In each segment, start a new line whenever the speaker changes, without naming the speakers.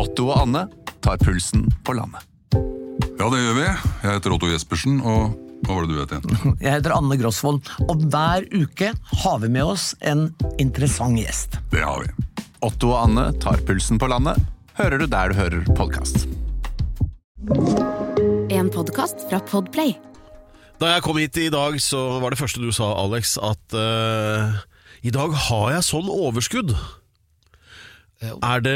Otto og Anne tar pulsen på landet.
Ja, det gjør vi. Jeg heter Otto Jespersen, og hva var det du het igjen?
Jeg heter Anne Grosvold, og hver uke har vi med oss en interessant gjest.
Det har vi.
Otto og Anne tar pulsen på landet, hører du der du hører podkast.
En podkast fra Podplay.
Da jeg kom hit i dag, så var det første du sa, Alex, at uh, i dag har jeg sånn overskudd. Er det,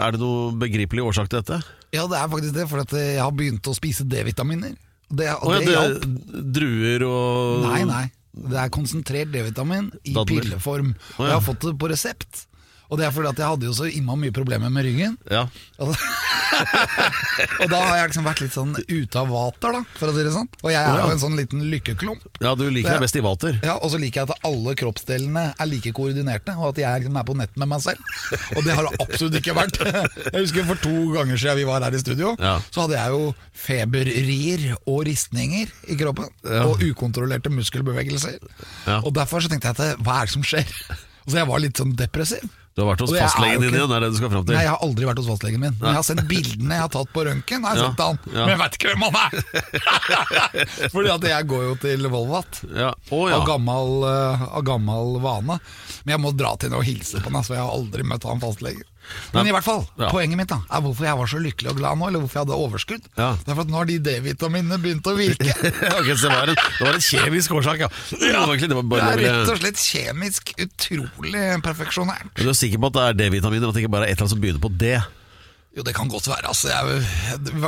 er det noe begripelig årsak til dette?
Ja, det er faktisk det, for at jeg har begynt å spise D-vitaminer. Det, og
Å ja,
det
det er druer og
Nei, nei. Det er konsentrert D-vitamin i
Dadler.
pilleform. Og jeg har fått det på resept. Og det er fordi at jeg hadde jo så imma mye problemer med ryggen.
Ja.
Og og da har jeg liksom vært litt sånn ute av vater, da, for å si det sånn. Og jeg er jo en sånn liten lykkeklump.
ja, du liker deg best i vater.
Ja, Og så liker jeg at alle kroppsdelene er like koordinerte, og at jeg liksom er på nett med meg selv. Og det har det absolutt ikke vært. Jeg husker For to ganger siden vi var her i studio,
Ja.
så hadde jeg jo feberrier og ristninger i kroppen.
Ja.
Og ukontrollerte muskelbevegelser.
Ja.
Og Derfor så tenkte jeg at hva er det som skjer? Så jeg var litt sånn depressiv.
Du har vært hos fastlegen din det er det du skal fram til?
Nei, jeg har aldri vært hos fastlegen min. Men jeg har sett bildene jeg har tatt på røntgen. Har jeg
Ja,
sett han
ja.
Men jeg veit ikke hvem han er! Fordi at jeg går jo til Volvat.
Ja. Oh, ja.
Av, gammel, eh, av gammel vane. Men jeg må dra til henne og hilse på henne, så jeg har aldri møtt han fastlegen. Men i hvert fall,
Ja.
poenget mitt da er hvorfor jeg var så lykkelig og glad nå, eller hvorfor jeg hadde overskudd.
Ja.
Det er for at nå har de D-vitaminene begynt å virke.
okay, så det var en, det var en kjemisk årsak, ja. Det var egentlig, det
Det er rett og slett kjemisk utrolig perfeksjonært.
Men Du er sikker på at det er D-vitaminer, at det ikke bare er et eller annet som begynner på D?
Jo, det kan godt være. Altså, jeg,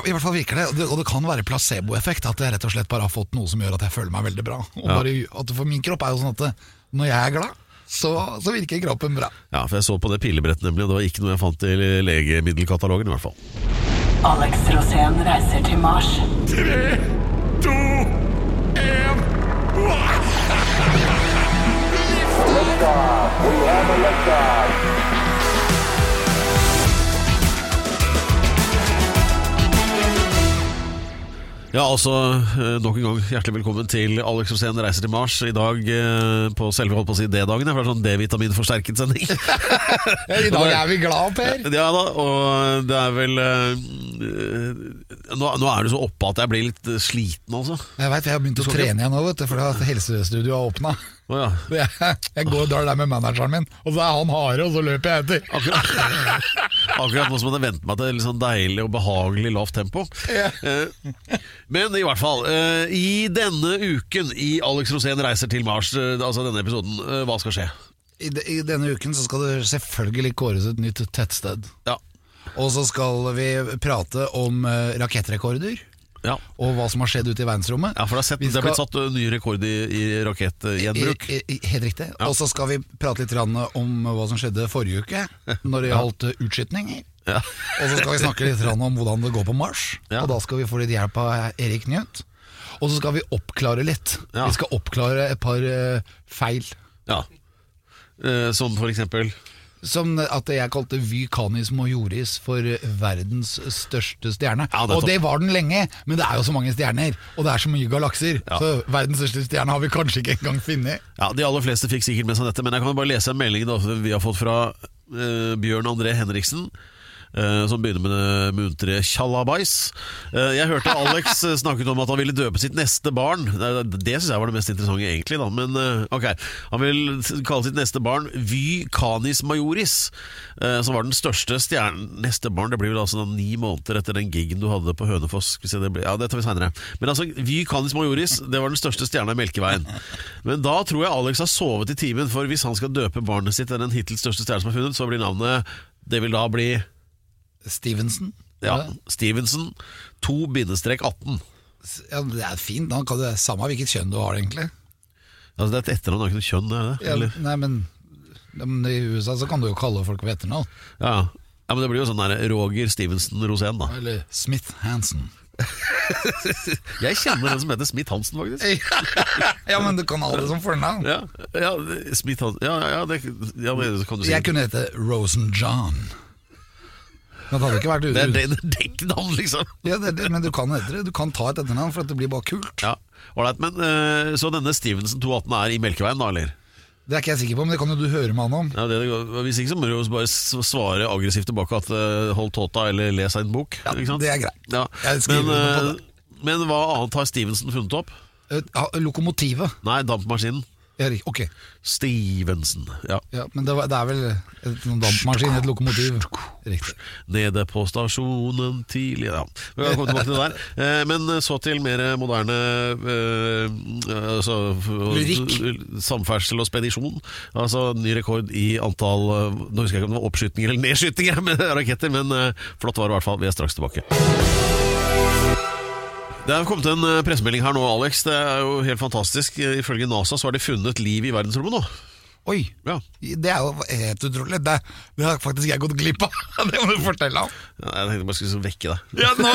I hvert fall virker det. Og det- Og kan være placeboeffekt. At jeg rett og slett bare har fått noe som gjør at jeg føler meg veldig bra. Og
Ja.
bare, at For min kropp er jo sånn at når jeg er glad, så, så virker kroppen bra.
Ja, for jeg så på det pillebrettet nemlig, og det var ikke noe jeg fant i legemiddelkatalogen i hvert fall.
Alex Rosén reiser til Mars.
Ja, altså, eh, nok en gang hjertelig velkommen til Alex Rosén reiser til Mars. I dag eh, på selve holdt på å si D-dagen, det er sånn D-vitaminforsterket sending.
I dag er vi glad, Per.
Ja da, og det er vel eh, nå, nå er du så oppe at jeg blir litt sliten, altså.
Jeg vet, jeg har begynt å trene igjen nå, vet du, fordi helsestudioet har åpna.
Å ja.
Jeg, jeg går og drar der med manageren min, og så er han harde, og så løper jeg etter.
Akkurat, akkurat nå som jeg hadde vent meg til litt sånn deilig og behagelig lavt tempo. Eh, Men i hvert fall, eh, i denne uken i Alex Rosén reiser til Mars, eh, altså denne episoden, hva skal skje?
I, de, I denne uken så skal det selvfølgelig kåres et nytt tettsted.
Ja.
Og så skal vi prate om rakettrekorder,
Ja.
og hva som har skjedd ute i verdensrommet.
Ja, for det, har sett,
skal...
det er blitt satt ny rekord i, i rakettgjenbruk.
Helt riktig. Og så skal vi prate litt om hva som skjedde forrige uke, når det gjaldt ja. utskytninger.
Ja.
Og så skal vi snakke litt om hvordan det går på Mars,
Ja.
og da skal vi få litt hjelp av Erik Njøt. Og så skal vi oppklare litt.
Ja.
Vi skal oppklare et par eh, feil.
ja. Eh, som for eksempel
Som at jeg kalte Vy Canis Majoris for verdens største stjerne.
Ja, det
og det var den lenge, men det er jo så mange stjerner, og det er så mye galakser.
Ja.
Så verdens største stjerne har vi kanskje ikke engang funnet.
Ja, De aller fleste fikk sikkert med seg dette, men jeg kan bare lese en melding da, vi har fått fra uh, Bjørn André Henriksen. Eh, som begynner med det muntre tjallabais. Eh, jeg hørte Alex eh, snakket om at han ville døpe sitt neste barn. Det, syns jeg var det mest interessante, egentlig. Da. Men ok, Han vil kalle sitt neste barn Vy Canis Majoris, som var den største stjernen. Neste barn det blir vel altså ni måneder etter den gigen du hadde på Hønefoss. Det blir, ja, det tar vi senere. Men altså, Vy Canis Majoris det var den største stjerna i Melkeveien. Men da tror jeg Alex har sovet i timen, for hvis han skal døpe barnet sitt til den hittil største stjernen som er funnet, så blir navnet Det vil da bli
Stevenson.
ja, Stevenson 2-18.
Ja, det er fint. Da kan det Samme hvilket kjønn du har, egentlig.
Altså, det er et etternavn, det er ikke noe kjønn, er det?
Ja, nei, men, men I USA så kan du jo kalle folk ved etternavn.
Ja. ja, men det blir jo sånn der Roger Stevenson Rosén, da.
Eller Smith Hansen.
Jeg kjenner en som heter Smith Hansen, faktisk.
ja, men du kan ha det som fornavn.
Ja, ja Smith Hansen Ja, ja, ja, det, ja det kan du si.
Jeg kunne hete Rosen John. Men det hadde ikke vært
Det er det- det er dekknavn, liksom.
Ja, det, er det, men du kan hete det. Du kan ta et etternavn, for at det blir bare kult.
Ja, Ålreit, men eh, Så denne Stevenson 218 er i Melkeveien, da, eller?
Det er ikke jeg sikker på, men det kan jo du høre med han om.
Ja, det, hvis ikke så må du jo bare svare aggressivt tilbake at eh, hold tåta eller les en bok.
Ja,
ikke sant?
det er greit.
Ja.
Jeg skriver
Men,
under på
eh, men hva annet har Stevenson funnet opp?
Eh, ja, Lokomotivet.
Nei, dampmaskinen.
Ja, ok,
Stevenson. Ja.
ja, men det, var, det er vel et, noen dampmaskin, et lokomotiv. Riktig.
Nede på stasjonen tidlig Ja, vi kan komme tilbake til det der. Eh, Men så til mer moderne eh, altså,
Lyrikk.
Samferdsel og spedisjon. Altså ny rekord i antall eh, Nå husker jeg ikke om det var oppskytinger eller nedskytinger med raketter, men eh, flott var det i hvert fall. Vi er straks tilbake. Det er kommet en eh, pressemelding her nå, Alex. Det er jo helt fantastisk. Ifølge NASA så har de funnet liv i verdensrommet nå.
Oi,
Ja.
det er jo helt utrolig. Det, det har faktisk jeg gått glipp av. Det må du fortelle om.
Ja, Jeg tenkte bare skulle vekke deg.
Ja, nå,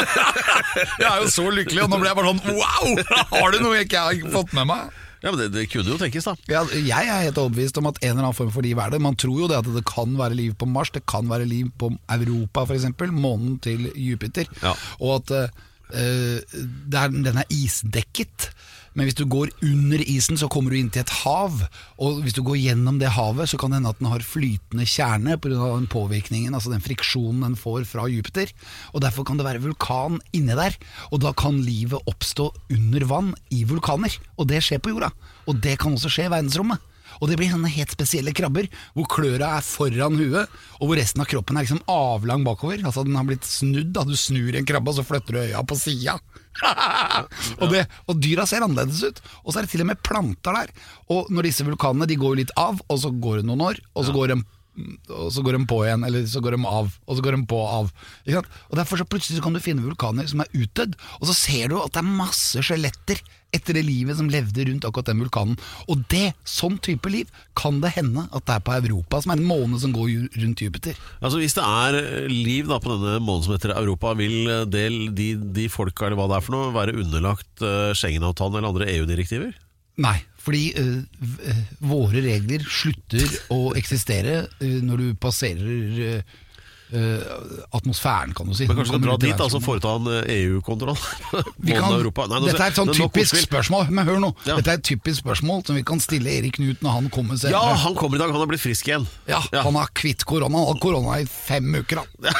jeg er jo så lykkelig, og nå ble jeg bare sånn wow! Har du noe jeg ikke har fått med meg?
Ja, men det, det kunne jo tenkes, da.
Ja, jeg er helt overbevist om at en eller annen form for liv er det. Man tror jo det at det kan være liv på Mars, det kan være liv på Europa f.eks., månen til Jupiter.
Ja.
Og at eh, er, den er isdekket. Men hvis du går under isen, så kommer du inn til et hav. Og hvis du går gjennom det havet, så kan det hende at den har flytende kjerne pga. den påvirkningen, altså den friksjonen den får fra Jupiter. Og Derfor kan det være vulkan inni der. Og da kan livet oppstå under vann i vulkaner. Og det skjer på jorda. Og det kan også skje i verdensrommet. Og det blir sånne helt spesielle krabber, hvor kløra er foran huet, og hvor resten av kroppen er liksom avlang bakover. Altså den har blitt snudd, da. Du snur en krabbe, og så flytter du øya på sida. og, det- og dyra ser annerledes ut. Og så er det til og med planter der. Og når disse vulkanene de går jo litt av, og så går det noen år, og så går de og så går de på igjen, eller så går de av, og så går de på og av. Og Derfor så plutselig så kan du finne vulkaner som er utdødd, og så ser du at det er masse skjeletter etter det livet som levde rundt akkurat den vulkanen. Og det, sånn type liv, kan det hende at det er på Europa, som er en måne som går rundt Jupiter.
Altså Hvis det er eh, liv da på denne månen som heter Europa, vil del, de, de folka eller hva det er for noe, være underlagt eh, Schengen-avtalen eller andre EU-direktiver?
Nei, fordi v- øh, våre regler slutter å eksistere øh, når du passerer atmosfæren, kan du si.
Men kanskje du skal dra dit da, så foreta en eh, EU-kontroll?
Dette er et sånn typisk spørsmål Men hør nå,
Ja.
dette er et typisk spørsmål som vi kan stille Erik Knut når han kommer
Ja, han kommer i dag, han har blitt frisk igjen.
Ja, Han har kvitt korona. Han har korona i fem uker. Han.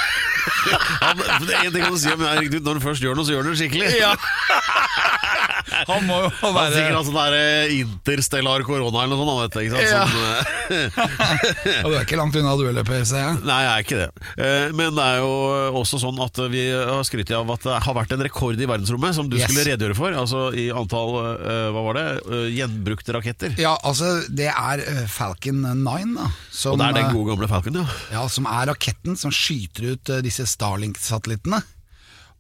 Han, det er en ting kan du si om Erik Knut, Når du først gjør noe, så gjør du det skikkelig.
Han må jo
Han har sikkert hatt sånn der eh, interstellar korona eller noe sånt. Vet, du, ikke sant?
Ja.
Sånn, eh,
Du er ikke langt unna du heller, PC?
Nei, jeg er ikke det. Eh, Men det er jo også sånn at vi har skrytt av at det har vært en rekord i verdensrommet, som du
Yes.
skulle redegjøre for. Altså i antall eh, hva var det, Eh, gjenbrukte raketter.
Ja, altså, det er Falcon 9, da. Som,
Og det er den gode gamle Falcon, ja.
Ja, som er raketten som skyter ut disse Starlink-satellittene.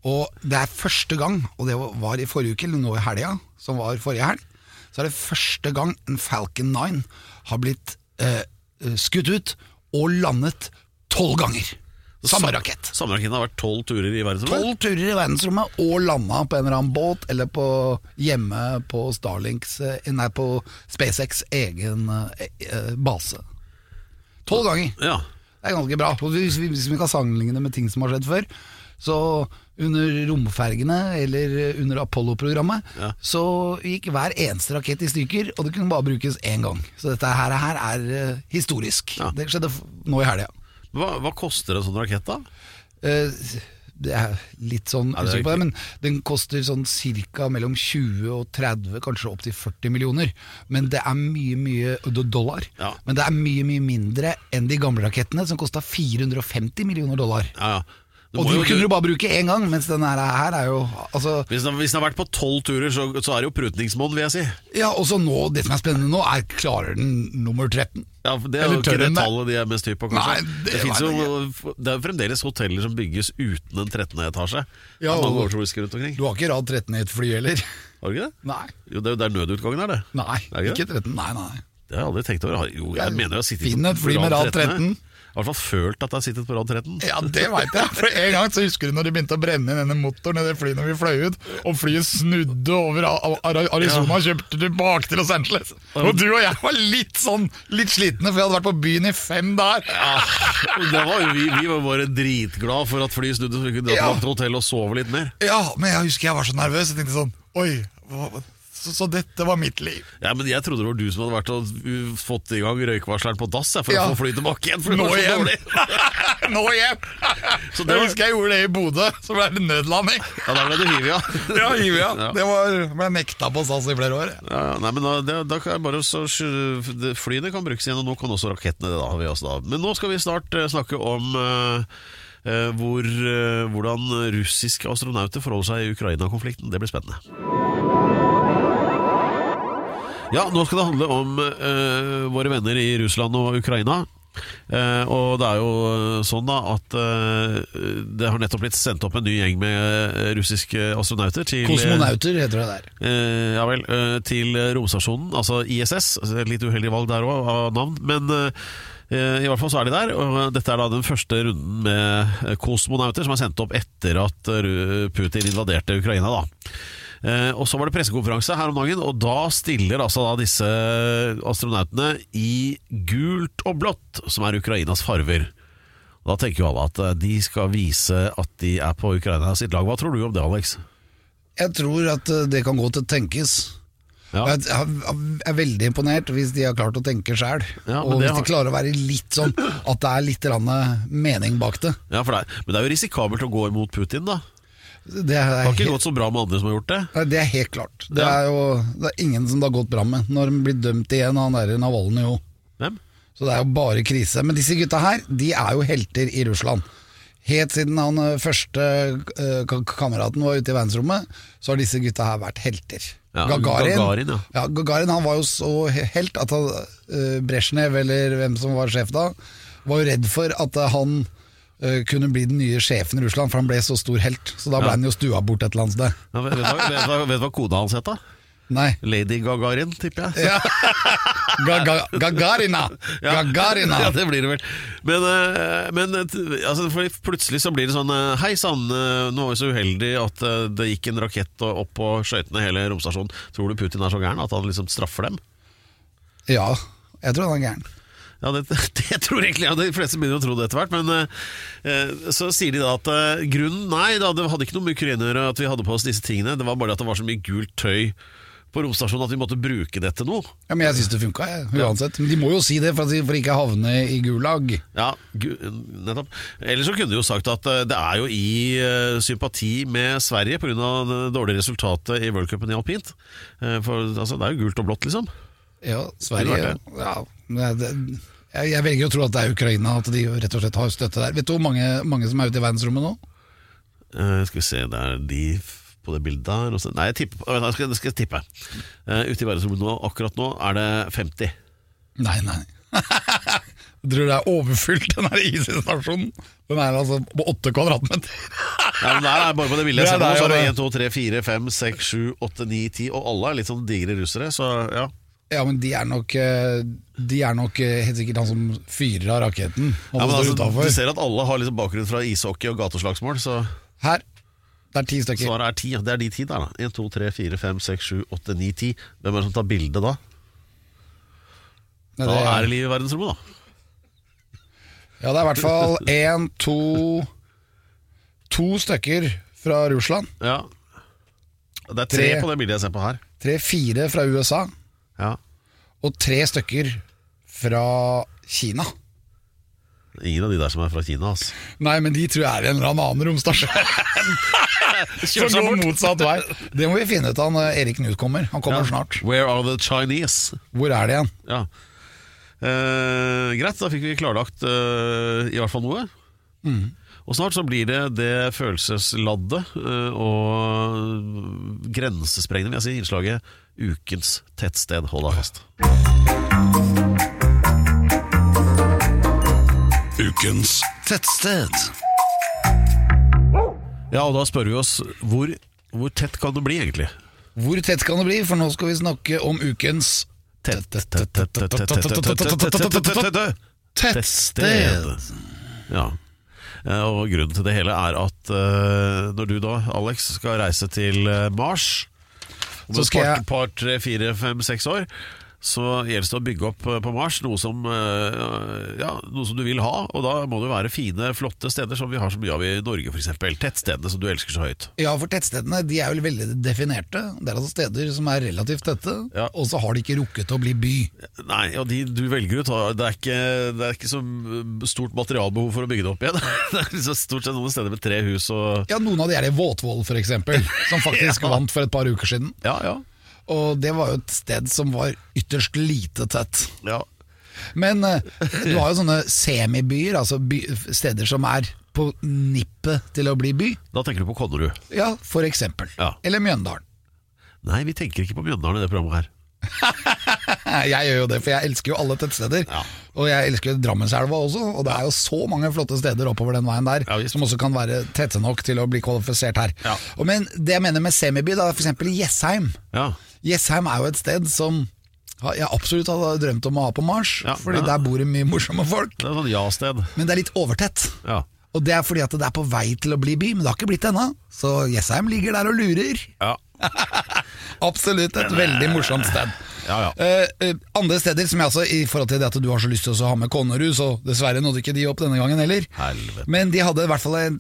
Og det er første gang, og det var i forrige uke, eller nå i helga, som var forrige helg, så er det første gang en Falcon 9 har blitt eh, skutt ut og landet tolv ganger. Samme rakett.
Samme rakett har vært tolv turer i verdensrommet.
Tolv turer i verdensrommet og landa på en eller annen båt eller på hjemme på Starlinks eh, Nei, på SpaceX egen eh, eh, base. Tolv ganger.
Ja.
Det er ganske bra. Hvis vi, hvis vi kan sammenligne det med ting som har skjedd før, så under romfergene eller under Apollo-programmet,
Ja.
så gikk hver eneste rakett i stykker, og det kunne bare brukes én gang. Så dette her, her er eh, historisk.
Ja.
Det skjedde nå i helga.
Hva, hva koster en sånn rakett, da?
Eh, det er litt sånn
Ja, er
usikker på det, men den koster sånn cirka mellom 20 og 30, kanskje opp til 40 millioner. Men det er mye, mye dollar.
Ja.
Men det er mye, mye mindre enn de gamle rakettene, som kosta 450 millioner dollar.
Ja, ja. Du
Og de
jo-
kunne du bare bruke én gang, mens denne her, her er jo altså,
hvis, den, hvis den har vært på tolv turer, så, så er det jo prutningsmål, vil jeg si.
Ja, og så nå, Det som er spennende nå, er klarer den nummer 13?
Ja, Det er jo ikke det tallet de er mest hypp på, kanskje.
Nei, det
det, jo, det er jo fremdeles hoteller som bygges uten en 13. etasje.
Ja, og-. Du har ikke rad 13 i et fly heller?
Har du ikke det?
Nei.
Jo, det er jo der nødutgangen er, det.
Nei,
Er
ikke
ikke
13. Nei, nei.
Det har jeg aldri tenkt over. Jo, jeg mener jeg har sittet
Finn et fly med rad 13.
Jeg har i hvert fall følt at jeg har sittet på rad 13.
Ja, det veit jeg. For en gang så husker du når de begynte å brenne inn denne motoren i det flyet når vi fløy ut, og flyet snudde over Arizona og kjøpte tilbake til Los Angeles. Og du og jeg var litt sånn litt slitne, for jeg hadde vært på byen i fem dager.
Da var vi, vi var bare dritglad for at flyet snudde, så vi kunne dra
Ja.
til hotellet og sove litt mer.
Ja, men jeg husker jeg var så nervøs. Jeg tenkte sånn Oi, hva, Så, så dette var mitt liv.
Ja, men Jeg trodde det var du som hadde vært og uh, fått i gang røykvarsleren på dass for
Ja.
å få fly tilbake igjen. For
Nå igjen! Nå hjem!
Så det
jeg husker jeg gjorde det i Bodø, så ble det nødlanding.
Ja, Da ble du Hivia ja.
Ja.
Ja.
Det var, ble nekta på SAS i flere år.
Ja, ja, nei, men da, det, da kan jeg bare så, det- Flyene kan brukes igjen, og nå kan også rakettene det. da, har vi også da. Men nå skal vi snart uh, snakke om uh, Uh, hvor, uh, hvordan russiske astronauter forholder seg i Ukraina-konflikten. Det blir spennende. Ja, nå skal det handle om uh, våre venner i Russland og Ukraina. Uh, og det er jo eh, sånn da at uh, det har nettopp blitt sendt opp en ny gjeng med russiske astronauter til
Kosmonauter heter det der.
Uh, ja vel, til romstasjonen, altså ISS. Altså, litt uheldig valg der òg, av navn. Men i hvert fall så er de der. Og dette er da den første runden med kosmonauter som er sendt opp etter at Putin invaderte Ukraina. da og Så var det pressekonferanse her om dagen, og da stiller altså da disse astronautene i gult og blått, som er Ukrainas farver. Da tenker jo alle at eh, de skal vise at de er på Ukraina sitt lag. Hva tror du om det, Alex?
Jeg tror at eh, det kan godt tenkes.
Ja.
Jeg er- veldig imponert hvis de har klart å tenke sjæl.
Ja,
og
hvis
hvis de klarer å være litt sånn at det er litt mening bak det.
Ja, det er, Men det er jo risikabelt å gå imot Putin, da.
Det
har ikke
helt,
gått så bra med andre som har gjort det.
Det er helt klart. Det
Ja.
er jo det er ingen som det har gått bra med. Når de blir dømt igjen, han der Navalny jo.
Hvem?
Så det er jo bare krise. Men disse gutta her, de er jo helter i Russland. Helt siden han første ø, kameraten var ute i verdensrommet, så har disse gutta her vært helter.
Ja,
Gagarin,
Gagarin, ja.
Gagarin han var jo så helt at han, Brezjnev, eller hvem som var sjef da, var jo redd for at han kunne bli den nye sjefen i Russland, for han ble så stor helt. Så da ble
Ja.
han jo stua bort et eller annet sted.
Ja, vet, vet, vet du hva kona hans het, da?
Nei.
Lady Gagarin, tipper jeg.
Ja. Ga, ga, Gagarina! Gagarina!
Ja, det blir det vel. Men, eh, men eh, altså, plutselig så blir det sånn eh, Hei sann, eh, nå var vi så uheldig at eh, det gikk en rakett opp på skøytene hele romstasjonen. Tror du Putin er så gæren at han liksom straffer dem?
Ja, jeg tror han er gæren.
Ja, det, det tror egentlig ja, De fleste begynner å tro det etter hvert. Men eh, eh, så sier de da at eh, grunnen Nei, da, det hadde ikke noe med Ukraina å gjøre at vi hadde på oss disse tingene. Det var bare at det var så mye gult tøy på romstasjonen at vi måtte bruke det til noe.
Ja, men jeg syns det funka, jeg, uansett. Men de må jo si det for, at for ikke havne i Gulag.
Ja, gu- nettopp. Eller så kunne de jo sagt at eh, det er jo i eh, sympati med Sverige pga. det dårlige resultatet i worldcupen i alpint. For altså, det er jo gult og blått, liksom.
Ja, Sverige ja, det, jeg, jeg velger å tro at det er Ukraina, at de rett og slett har støtte der. Vet du hvor mange, mange som er ute i verdensrommet nå?
Uh, skal vi se, det er de på det bildet der også. Nei, jeg tipper jeg skal, jeg skal tippe. Uh, ute i verdensrommet nå, akkurat nå er det 50.
Nei, nei. Jeg tror det er overfylt, den her IC-stasjonen. Den er altså på åtte kvadratmeter.
Ja, men der er bare på det bildet jeg ser nå, så er det
ja,
1, 2, 3, 4, 5, 6, 7, 8, 9, 10 Og alle er litt sånn digre russere, så ja.
Ja, men de er nok eh, De er nok eh, helt sikkert han som fyrer av raketten.
ja men altså, du ser at alle har liksom bakgrunn fra ishockey og gateslagsmål, så
Her. Det er ti stykker.
svaret er ti. Det er de ti der, da. 1, 2, 3, 4, 5, 6, 7, 8, 9, 10. Hvem er det som tar bilde da?
Nei,
Da er det liv i verdensrommet, da.
Ja, det er i hvert fall én, to To stykker fra Russland.
Ja. Det er tre,
Tre.
på det bildet jeg ser på her.
Tre-fire fra USA.
Ja.
Og tre stykker fra Kina.
Ingen av de der som er fra Kina, ass.
Nei, men de tror jeg er en eller annen romstasjon. Som går motsatt vei. Det må vi finne ut av når Erik Knut kommer. Han kommer snart.
Where are the Chinese?
Hvor er det igjen?
Ja. Eh, greit, da fikk vi klarlagt eh, i hvert fall noe. Og snart så blir det det følelsesladde og grensesprengende, vil jeg si, innslaget Ukens tettsted. Hold deg fast.
Ukens
tettsted.
Ja, og da spør vi oss hvor, hvor tett kan det bli, egentlig?
Hvor tett kan det bli? For nå skal vi snakke om ukens Tettsted.
Ja. Eh, Og grunnen til det hele er at eh, når du da, Alex, skal reise til eh, Mars om
Så
et par, par, tre, fire, fem, seks år, så gjelder det å bygge opp eh, på Mars noe som, eh, ja, noe som du vil ha. Og da må det være fine, flotte steder som vi har så mye av i Norge, f.eks. Tettstedene som du elsker så høyt.
Ja, for tettstedene de er jo veldig definerte. Det er altså steder som er relativt tette,
Ja.
og så har de ikke rukket å bli by.
Nei, og de du velger ut, det er ikke, det er ikke så stort materialbehov for å bygge det opp igjen. Det er liksom stort sett noen steder med tre hus og
Ja, Noen av de er i Våtvoll f.eks., som faktisk vant for et par uker siden.
Ja, ja.
Og det var jo et sted som var ytterst lite tett.
ja.
Men eh, du har jo sånne semibyer, altså by, steder som er på nippet til å bli by.
Da tenker du på Konnerud.
Ja, for eksempel.
Ja.
Eller Mjøndalen.
Nei, vi tenker ikke på Mjøndalen i det programmet her.
Jeg gjør jo det, for jeg elsker jo alle tettsteder.
Ja.
Og jeg elsker Drammenselva også, og det er jo så mange flotte steder oppover den veien der,
Ja,
som også kan være tette nok til å bli kvalifisert her.
Ja.
Og men det jeg mener med semiby, da, for eksempel Jessheim. Jessheim er jo et sted som jeg absolutt hadde drømt om å ha på Mars, fordi der bor det mye morsomme folk.
det er sånn ja-sted.
Men det er litt overtett.
Ja.
Og det er fordi at det er på vei til å bli by, men det har ikke blitt det ennå. Så Jessheim ligger der og lurer.
Ja.
Absolutt et veldig morsomt sted.
Ja, ja.
Eh, eh, andre steder som jeg altså, I forhold til det at du har så lyst til å ha med Konnerud, så dessverre nådde ikke de opp denne gangen heller.
Helvete.
Men de hadde i hvert fall en,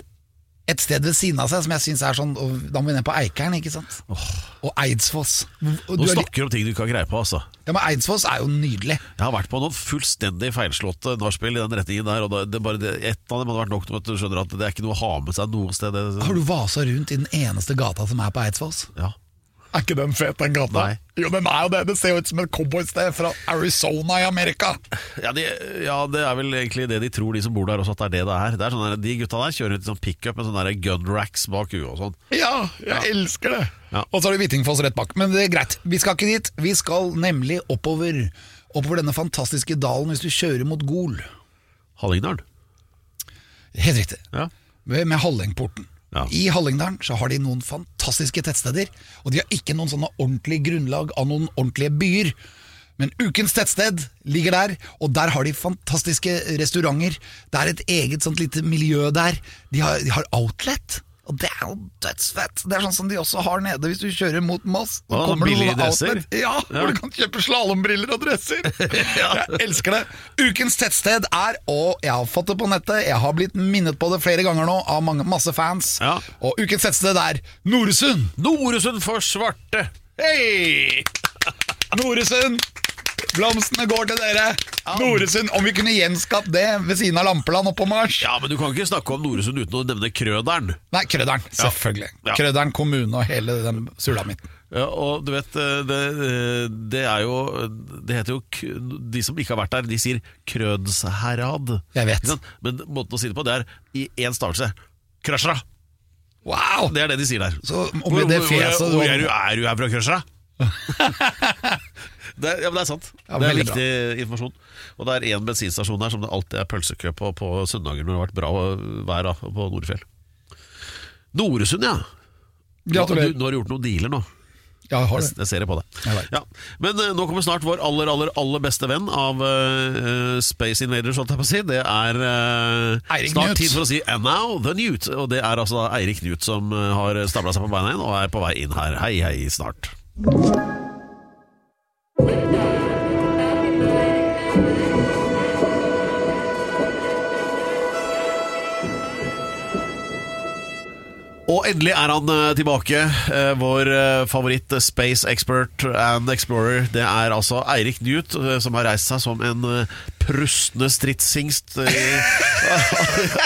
et sted ved siden av seg som jeg syns er sånn og Da må vi ned på Eikeren, ikke sant? Og Eidsfoss. Og du er
snakker om ting du ikke har greie på, altså.
ja, men Eidsfoss er jo nydelig.
Jeg har vært på noen fullstendig feilslåtte nachspiel i den retningen der, og det, bare det, ett av dem hadde vært nok til at du skjønner at det er ikke noe å ha med seg noe sted.
Har du vasa rundt i den eneste gata som er på Eidsfoss?
ja.
Er ikke den fet, den gata?
Nei.
Jo, den er jo det. Det ser jo ut som et cowboysted fra Arizona i Amerika.
Ja, de, ja, det er vel egentlig det de tror, de som bor der også, at det er det det er. Det er sånn de gutta der kjører ut i sånn pickup med sånne gun racks bak huet og sånn.
Ja, jeg elsker det.
Ja.
Og så har du Hvittingfoss rett bak. Men det er greit, vi skal ikke dit. Vi skal nemlig oppover. Oppover denne fantastiske dalen hvis du kjører mot Gol.
Hallingdalen.
Helt riktig.
Ja.
Med, med Hallingporten.
Ja.
I Hallingdalen så har de noen fantastiske tettsteder, og de har ikke noen sånne ordentlige grunnlag av noen ordentlige byer. Men ukens tettsted ligger der, og der har de fantastiske restauranter. Det er et eget sånt lite miljø der. De har, de har outlet, og det er jo dødsfett. Det er sånn som de også har nede hvis du kjører mot Moss. Kommer
billige dresser?
Ja, hvor du kan kjøpe slalåmbriller og dresser. Jeg elsker det. Ukens tettsted er, og jeg har fått det på nettet, jeg har blitt minnet på det flere ganger nå av mange, masse fans,
Ja.
og ukens tettsted er Noresund.
Noresund for svarte! Hei!
Noresund! Blomstene går til dere. Noresund, om vi kunne gjenskapt det ved siden av Lampeland oppå Mars.
Ja, men du kan ikke snakke om Noresund uten å nevne Krøderen.
Nei, Krøderen. Selvfølgelig.
Ja.
Krøderen kommune og hele den sulamitten.
Ja, og du vet, eh, det, eh, det er jo Det heter jo De som ikke har vært der, de sier Krødsherad.
Jeg vet.
Men måten å si det på, det er i én stavelse. Krøsjra!
Wow!
Det er det de sier der.
Så,
hvor,
du
hvor,
har-
er, du, er du her fra Krøsra? det, ja, men det er sant.
Ja,
det er
viktig
viktig informasjon. Og det er én bensinstasjon der som det alltid er pølsekø på på søndager når det har vært bra vær da, på Nordfjell. Noresund, ja. Du,
Gratulerer.
nå har du gjort noen dealer nå.
Ja, jeg har
Jeg,
det.
jeg ser det på deg. Ja. Men uh, nå kommer snart vår aller aller, aller beste venn av uh, Space Invaders, holdt jeg på å si. Det er
uh,
snart
Knut.
tid for å si And now the Newt. Og det er altså Eirik Knut som har stabla seg på beina igjen og er på vei inn her. Hei, hei, snart. Og endelig er han eh, tilbake. Eh, vår eh, favoritt space expert and explorer. Det er altså Eirik Newt, som har reist seg som en eh, prustende stridshingst i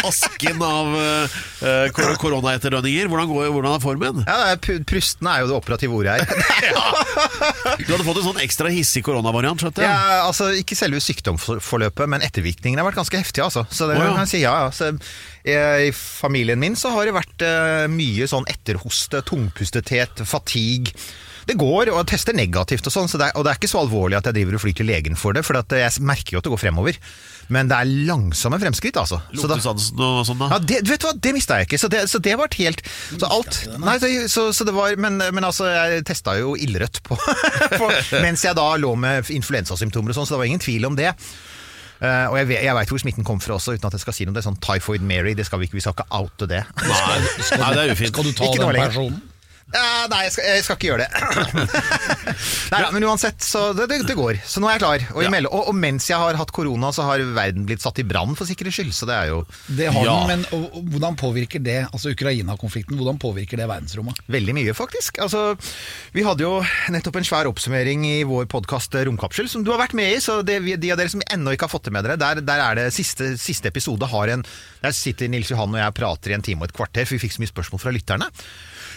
asken av uh, eh, kor-. Hvordan, går, hvordan er formen?
Ja, prustende er jo det operative ordet her.
Du hadde fått en sånn ekstra hissig koronavariant, skjønte jeg.
Ja, altså, ikke selve sykdomsforløpet, men ettervirkningene har vært ganske heftige. Altså. Så det
oh, ja.
kan jeg si, ja, ja. Så, eh, I familien min så har det vært uh, mye sånn etterhoste, tungpustethet, fatigue. Det går, og jeg tester negativt, og sånn, så og det er ikke så alvorlig at jeg driver og flyr til legen for det, for at jeg merker jo at det går fremover. Men det er langsomme fremskritt, altså.
Luktesansen og sånn, da.
Ja, det, vet du hva, det mista jeg ikke, så det, så det var helt Så alt Nei, så, så, så det var men, men altså, jeg testa jo ildrødt på, på Mens jeg da lå med influensasymptomer og sånn, så det var ingen tvil om det. Uh, og jeg, vet- jeg veit hvor smitten kom fra også, uten at jeg skal si noe. Det er sånn Typhoid Mary, det skal vi ikke, vi skal ikke oute det.
Nei, nei, det er ufint.
Skal du ta
Ikke
den personen?
Ja, nei, jeg skal, jeg skal ikke gjøre det. nei, ja, men uansett, så det, det, det går. Så nå er jeg klar. Og,
Ja.
melle- og, og mens jeg har hatt korona, så har verden blitt satt i brann for sikkerhets skyld. Så det er jo
Det har
Ja.
den, men og, og, hvordan påvirker det altså Ukraina-konflikten, hvordan påvirker det verdensrommet?
veldig mye, faktisk. Altså, vi hadde jo nettopp en svær oppsummering i vår podkast Romkapsel, som du har vært med i. Så det, de av dere som ennå ikke har fått det med dere, der, der er det siste, siste episode har en Der sitter Nils Johan og jeg prater i en time og et kvarter, for vi fikk så mye spørsmål fra lytterne.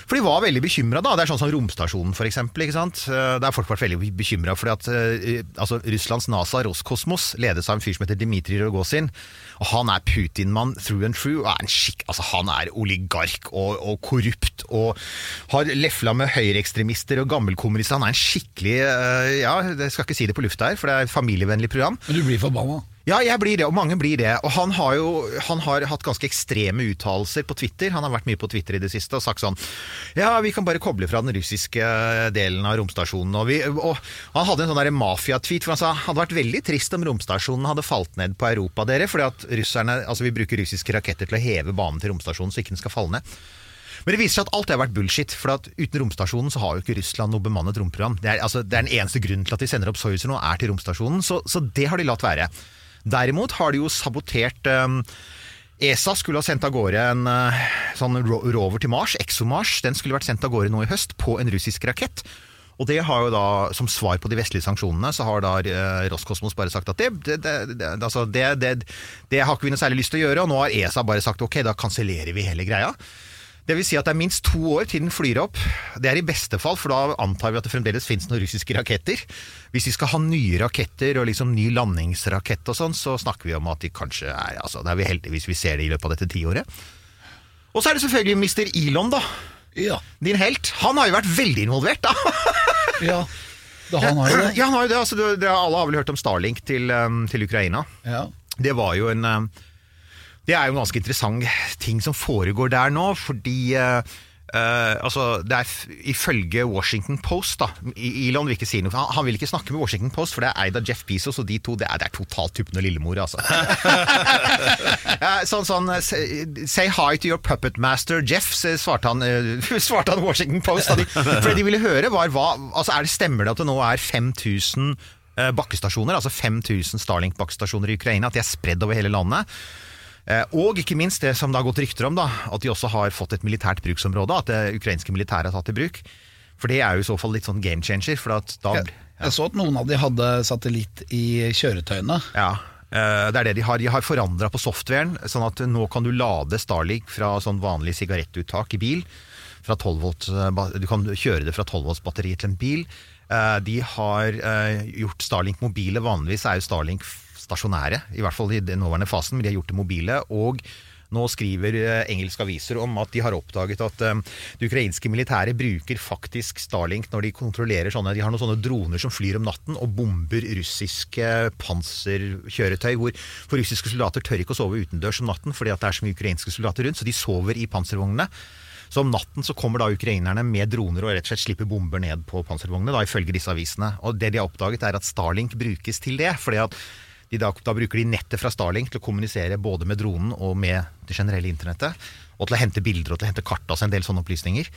For de var veldig bekymra, da. Det er sånn som romstasjonen, for eksempel. Ikke sant? Eh, Der har folk vært veldig bekymra fordi at eh, altså, Russlands NASA Roskosmos ledes av en fyr som heter Dmitrij Rogozin. Og han er Putin-mann through and through. Er skikk, altså, han er oligark og, og korrupt og har lefla med høyreekstremister og gammelkommunister. Han er en skikkelig eh, Ja, jeg skal ikke si det på lufta her, for det er et familievennlig program.
Men du blir forbanna.
Ja, jeg blir det, og mange blir det. Og han har jo han har hatt ganske ekstreme uttalelser på Twitter. Han har vært mye på Twitter i det siste og sagt sånn Ja, vi kan bare koble fra den russiske delen av romstasjonen. Og, vi, og han hadde en sånn mafia-tweet hvor han sa hadde vært veldig trist om romstasjonen hadde falt ned på Europa, dere. Fordi at russerne Altså, vi bruker russiske raketter til å heve banen til romstasjonen så ikke den skal falle ned. Men det viser seg at alt det har vært bullshit. For at uten romstasjonen så har jo ikke Russland noe bemannet romprogram. Det er, altså, det er den eneste grunnen til at de sender opp Soyuzer nå, er til romstasjonen. Så, så det har de latt være. Derimot har de jo sabotert um, ESA skulle ha sendt av gårde en uh, sånn rover til Mars, ExoMars. Den skulle vært sendt av gårde nå i høst på en russisk rakett. Og det har jo da, Som svar på de vestlige sanksjonene, så har da eh, Roskosmos bare sagt at det, det, det, altså det har ikke vi noe særlig lyst til å gjøre. Og nå har ESA bare sagt ok, da kansellerer vi hele greia. Det vil si at det er minst to år til den flyr opp. Det er i beste fall, for da antar vi at det fremdeles finnes noen russiske raketter. Hvis vi skal ha nye raketter og liksom ny landingsrakett og sånn, så snakker vi om at de kanskje er altså, Det er vi heldige hvis vi ser det i løpet av dette tiåret. Og så er det selvfølgelig Mr. Elon, da.
Ja.
Din helt. Han har jo vært veldig involvert, da.
ja. Da han har jo det.
Ja, han har jo det. Altså, det, det alle har vel hørt om Starlink til, um, til Ukraina.
Ja.
Det var jo en um, Det er jo en ganske interessant ting som foregår der nå, fordi uh, altså, det er ifølge Washington Post da, Elon vil ikke si noe, han, han vil ikke snakke med Washington Post, for det er eid av Jeff Bezos, og de to det er, det er totalt tuppende lillemor, altså. uh, sånn, sånn uh, say, say hi to your puppet master, Jeff, svarte han, uh, svarte han Washington Post. De, for det de ville høre var hva, altså er det Stemmer det at det nå er 5000 eh, bakkestasjoner, altså 5000 Starlink-bakkestasjoner i Ukraina, at de er spredd over hele landet? Eh, Og ikke minst det som det har gått rykter om, da, at de også har fått et militært bruksområde, at det ukrainske militæret har tatt i bruk. For det er jo i så fall litt sånn game changer, for at da
Jeg, jeg så at noen av de hadde satellitt i kjøretøyene.
Ja, eh, det er det de har. De har forandra på softwaren, sånn at nå kan du lade Starlink fra sånn vanlig sigarettuttak i bil. Fra 12 volt, eh, du kan kjøre det fra 12 volts batteri til en bil. De har gjort Starlink mobile. Vanligvis er jo Starlink stasjonære, i hvert fall i den nåværende fasen, men de har gjort det mobile. og nå skriver eh, engelske aviser om at de har oppdaget at eh, det ukrainske militæret bruker faktisk Starlink når de kontrollerer sånne De har noen sånne droner som flyr om natten og bomber russiske panserkjøretøy. Hvor, for russiske soldater tør ikke å sove utendørs om natten fordi at det er så mye ukrainske soldater rundt, så de sover i panservognene. Så om natten så kommer da ukrainerne med droner og rett og slett slipper bomber ned på panservognene, da, ifølge disse avisene. Og det de har oppdaget, er at Starlink brukes til det. fordi at de da, da bruker de nettet fra Starlink til å kommunisere både med dronen og med det generelle internettet. Og til å hente bilder og til å hente kart, altså en del sånne opplysninger.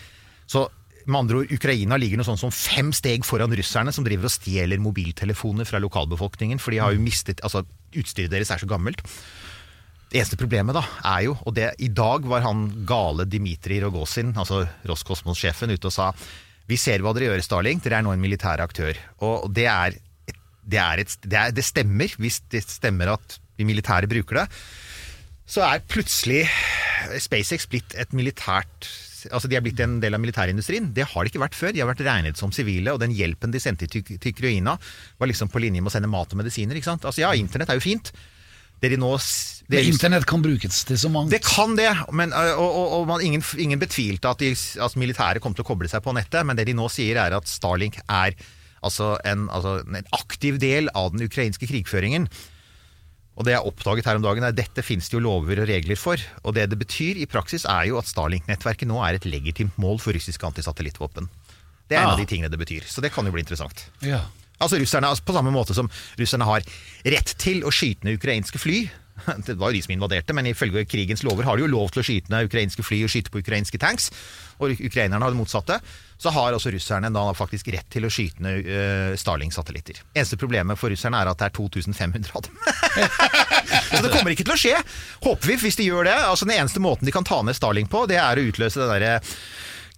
Så med andre ord, Ukraina ligger noe sånn som fem steg foran russerne, som driver og stjeler mobiltelefoner fra lokalbefolkningen, for de har jo mistet Altså, utstyret deres er så gammelt. Det eneste problemet da, er jo, og det, i dag var han gale Dmitrij Rogozin, altså Roskosmos-sjefen, ute og sa vi ser hva dere gjør, Starling. dere er nå en militær aktør. Og det er, det, et, det, er, det stemmer, hvis det stemmer at de militære bruker det. Så er plutselig SpaceX blitt et militært Altså De er blitt en del av militærindustrien. Det har de ikke vært før. De har vært regnet som sivile, og den hjelpen de sendte til, til Ukraina, var liksom på linje med å sende mat og medisiner. ikke sant? Altså Ja, internett er jo fint. Det de nå det,
Internett kan brukes til så mangt.
det kan det, men, og, og, og man, ingen, ingen betvilte at, de, at militæret kom til å koble seg på nettet, men det de nå sier er at Starlink er altså en, altså en aktiv del av den ukrainske krigføringen. Og det jeg oppdaget her om dagen er at dette finnes det jo lover og regler for. Og det det betyr i praksis er jo at Starlink-nettverket nå er et legitimt mål for russiske antisatellittvåpen. Det er en
Ah.
av de tingene det betyr, så det kan jo bli interessant.
Ja.
Altså russerne, altså På samme måte som russerne har rett til å skyte ned ukrainske fly, Det var jo de som invaderte, men ifølge krigens lover har de jo lov til å skyte ned ukrainske fly og skyte på ukrainske tanks. Og ukrainerne har det motsatte. Så har også russerne da faktisk rett til å skyte ned uh, Starling-satellitter. Eneste problemet for russerne er at det er 2500 av dem. så det kommer ikke til å skje, håper vi, hvis de gjør det. Altså Den eneste måten de kan ta ned Starling på, det er å utløse det derre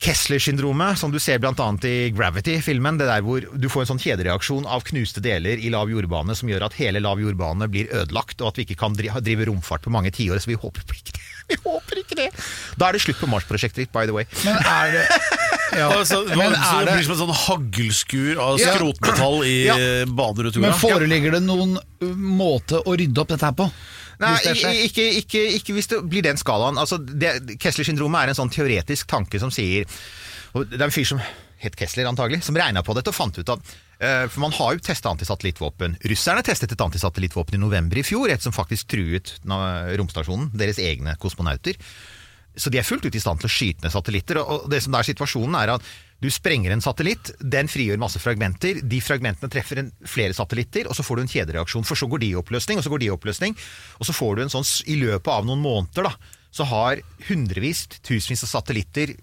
Kessler-syndromet, som du ser bl.a. i Gravity-filmen. Det der hvor du får en sånn kjedereaksjon av knuste deler i lav jordbane som gjør at hele lav jordbane blir ødelagt, og at vi ikke kan drive romfart på mange tiår. Så vi håper ikke det. Vi håper ikke det. Da er det slutt på Mars-prosjektet ditt, by the way.
Men er det ja.
Altså,
Men
så
er
det blir som en sånn haglskur av
Ja.
skrotmetall i
Ja.
jorda.
Men foreligger det noen måte å rydde opp dette her på?
Nei, ikke, ikke, ikke hvis det blir den skalaen. Altså, Kessler-syndromet er en sånn teoretisk tanke som sier og Det er en fyr som het Kessler, antagelig, som regna på dette og fant ut at eh, For man har jo testa antisatellittvåpen. Russerne testet et antisatellittvåpen i november i fjor, et som faktisk truet romstasjonen, deres egne kosmonauter. Så de er fullt ut i stand til å skyte ned satellitter. Og det som er situasjonen, er at du sprenger en satellitt, den frigjør masse fragmenter. De fragmentene treffer en, flere satellitter, og så får du en kjedereaksjon. For så går de i oppløsning, og så går de i oppløsning. Og så får du en sånn I løpet av noen måneder da, så har hundrevis, tusenvis av satellitter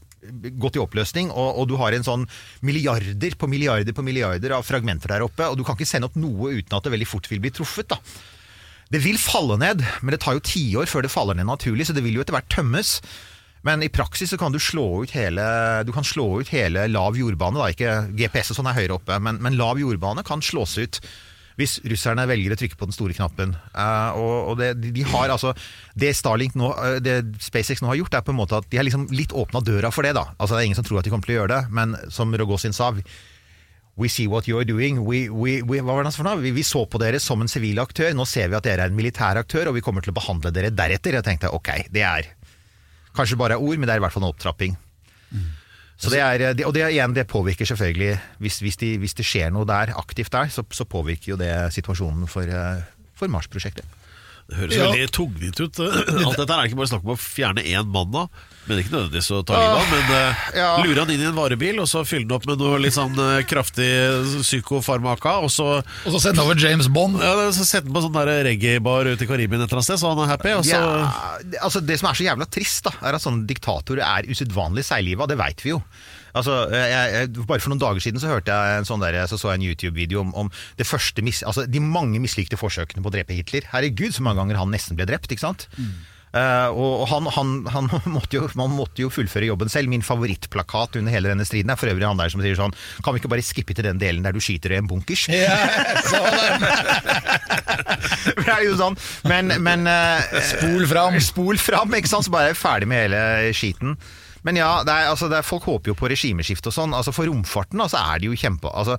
gått i oppløsning, og, og du har en sånn milliarder på milliarder på milliarder av fragmenter der oppe, og du kan ikke sende opp noe uten at det veldig fort vil bli truffet. da. Det vil falle ned, men det tar jo tiår før det faller ned naturlig, så det vil jo etter hvert tømmes. Men i praksis så kan du slå ut hele, du kan slå ut hele lav jordbane. Da. Ikke GPS og sånn er høyere oppe, men, men lav jordbane kan slås ut hvis russerne velger å trykke på den store knappen. Uh, og, og det, de, har altså Det nå, eh, det SpaceX nå har gjort, er på en måte at de har liksom litt åpna døra for det. da. Altså Det er ingen som tror at de kommer til å gjøre det, men som Rogozin sa We see what you're doing. We, we, we, hva var det for noe? Vi, vi så på dere som en sivil aktør. Nå ser vi at dere er en militær aktør, og vi kommer til å behandle dere deretter. Jeg tenkte ok, det er kanskje bare ord, men det er i hvert fall en opptrapping. Så det er, og det, igjen, det påvirker selvfølgelig hvis, hvis, de, hvis det skjer noe der, aktivt der, så, så påvirker jo det situasjonen for, eh, for Mars-prosjektet.
Det høres
Ja.
veldig tungvint ut. Alt dette er ikke bare snakk om å fjerne én mann da. Men ikke nødvendigvis å ta livet av, men uh,
ja.
lure han inn i en varebil, og så fylle den opp med noe litt sånn uh, kraftig psykofarmaka, og så,
Og så sende over James Bond.
ja, så sette den på sånn der reggae-bar ute i Karibien et eller annet sted, så han er happy, og så
Ja, altså det som er så jævla trist, da, er at sånne diktatorer er usedvanlig seigliva. Det veit vi jo. Altså, jeg, jeg, bare For noen dager siden så hørte jeg en sånn der, så, så jeg en YouTube-video om, om det første mis, altså de mange mislykte forsøkene på å drepe Hitler. Herregud, så mange ganger han nesten ble drept. ikke sant? Eh, og og han, han, han måtte jo, man måtte jo fullføre jobben selv. Min favorittplakat under hele denne striden er for øvrig han der som sier sånn Kan vi ikke bare skippe til den delen der du skyter i en bunkers? Ja, det er jo sånn. Men, men eh,
Spol fram.
Spol fram, ikke sant? Så bare er jeg ferdig med hele skiten. Men ja, det er, altså, det er, folk håper jo på regimeskifte og sånn. Altså For romfarten altså, er det jo kjempe... Altså,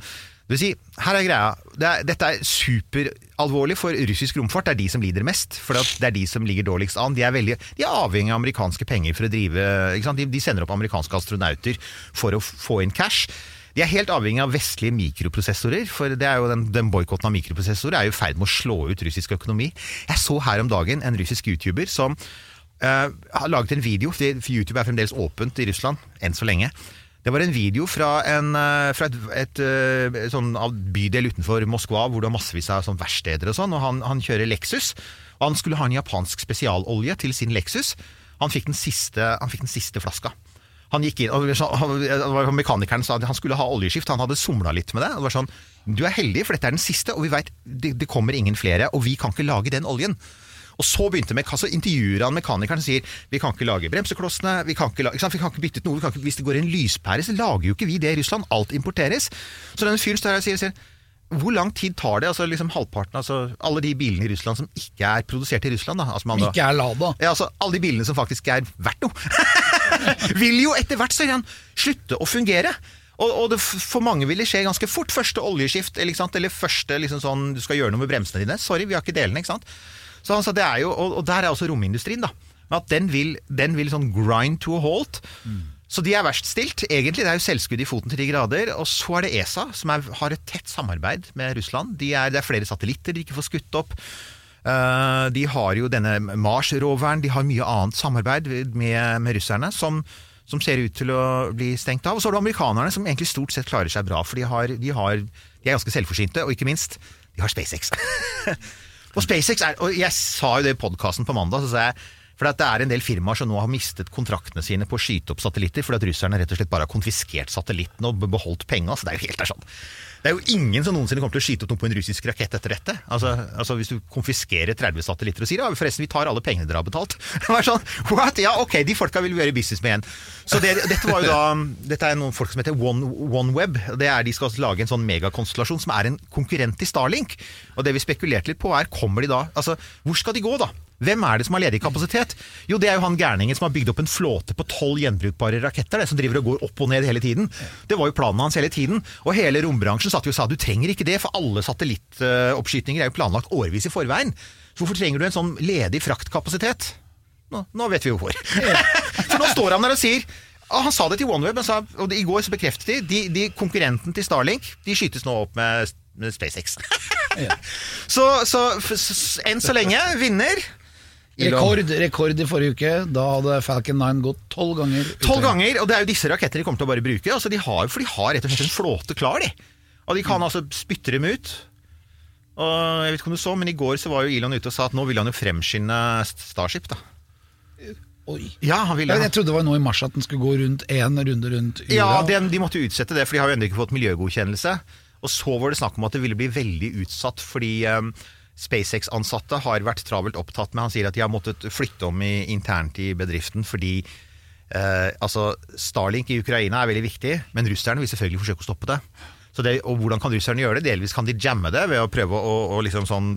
det vil her er greia. Det er, dette er superalvorlig for russisk romfart. Det er de som lider mest. For det er de som ligger dårligst an. De er, veldig, de er avhengig av amerikanske penger for å drive? De, de sender opp amerikanske astronauter for å få inn cash. De er helt avhengig av vestlige mikroprosessorer, for det er jo den, den boikotten av mikroprosessorer er jo i ferd med å slå ut russisk økonomi. Jeg så her om dagen en russisk YouTuber som uh, har laget en video, for YouTube er fremdeles åpent i Russland, enn så lenge. Det var en video fra, en, eh, fra et, et, et, sånn bydel utenfor Moskva, hvor det var massevis av sånn verksteder og sånn, og han, han kjører Lexus. Og han skulle ha en japansk spesialolje til sin Lexus. Han fikk den siste, fikk den siste flaska. Han gikk inn, og så- han- Mekanikeren sa at han skulle ha oljeskift, han hadde somla litt med det. og det var sånn, Du er heldig, for dette er den siste, og vi vet det, det kommer ingen flere. Og vi kan ikke lage den oljen. Og så begynte med, så intervjuer han mekanikeren og sier vi kan ikke lage bremseklossene, vi kan ikke, lage, ikke vi kan ikke bytte ut noe. Vi kan ikke, hvis det går en lyspære, så lager jo ikke vi det i Russland. Alt importeres. Så denne fyren står her og sier, sier hvor lang tid tar det? altså liksom halvparten, altså Alle de bilene i Russland som ikke er produsert i Russland. da, altså man
Ikke er Lada.
ja, altså Alle de bilene som faktisk er verdt noe, vil jo etter hvert så igjen slutte å fungere. Og, og det, for mange vil det skje ganske fort. Første oljeskift, eller, eller første liksom sånn, du skal gjøre noe med bremsene dine. Sorry, vi har ikke delene. ikke sant? Så han sa det er jo, og, og der er også romindustrien. da, At den vil, den vil sånn grind to a halt. Så de er verst stilt. Egentlig det er jo selvskudd i foten til de grader. Og så er det ESA, som er, har et tett samarbeid med Russland. De er, det er flere satellitter de ikke får skutt opp. Uh, de har jo denne Mars-roveren, de har mye annet samarbeid med, med russerne som, som ser ut til å bli stengt av. Og så har du amerikanerne, som egentlig stort sett klarer seg bra, for de, har, de, har, de er ganske selvforsynte, og ikke minst, de har SpaceX. Og SpaceX er, og jeg sa jo det i podkasten på mandag, så sa jeg for det er en del firmaer som nå har mistet kontraktene sine på å skyte opp satellitter, fordi at russerne rett og slett bare har konfiskert satellittene og beholdt penga. Så det er jo helt sånn. Det er jo ingen som noensinne kommer til å skyte opp noe på en russisk rakett etter dette. Altså, altså Hvis du konfiskerer 30 satellitter og sier ja, forresten, vi tar alle pengene dere har betalt. Det var sånn, what? Ja, ok, de folka vil vi gjøre business med igjen. Så det, dette var jo da Dette er noen folk som heter One, OneWeb. Er De skal lage en sånn megakonstellasjon som er en konkurrent til Starlink. Og det vi spekulerte litt på er, kommer de da Altså, hvor skal de gå, da? Hvem er det som har ledig kapasitet? Jo, det er jo han gærningen som har bygd opp en flåte på tolv gjenbrukbare raketter, det som driver og går opp og ned hele tiden. Det var jo planen hans hele tiden. Og hele rombransjen satt jo og sa du trenger ikke det, for alle satellittoppskytinger er jo planlagt årevis i forveien. Så hvorfor trenger du en sånn ledig fraktkapasitet? Nå, nå vet vi jo hvor. for nå står han der og sier ah, Han sa det til OneWeb, sa, og i går så bekreftet de, de, de konkurrenten til Starlink de skytes nå opp med, med SpaceX. så, så enn så lenge, vinner.
Rekord, rekord i forrige uke. Da hadde Falcon 9 gått tolv ganger.
Tolv ganger, og det er jo disse rakettene de kommer til å bare bruke. Altså, de har, for de har rett og slett en flåte klar, de. Og de kan altså spytte dem ut. Og jeg vet ikke om du så, men I går så var jo Elon ute og sa at nå vil han jo fremskynde Starship. da.
Oi.
Ja, han ville
Jeg, jeg trodde det var nå i mars at den skulle gå rundt én runde rundt jorda.
Ja, den, de måtte utsette det, for de har jo ennå ikke fått miljøgodkjennelse. Og så var det snakk om at det ville bli veldig utsatt, fordi um, SpaceX-ansatte har vært travelt opptatt med Han sier at de har måttet flytte om i, internt i bedriften fordi eh, altså Starlink i Ukraina er veldig viktig, men russerne vil selvfølgelig forsøke å stoppe det. Så det, og hvordan kan russerne gjøre det? Delvis kan de jamme det ved å prøve å, å liksom sånn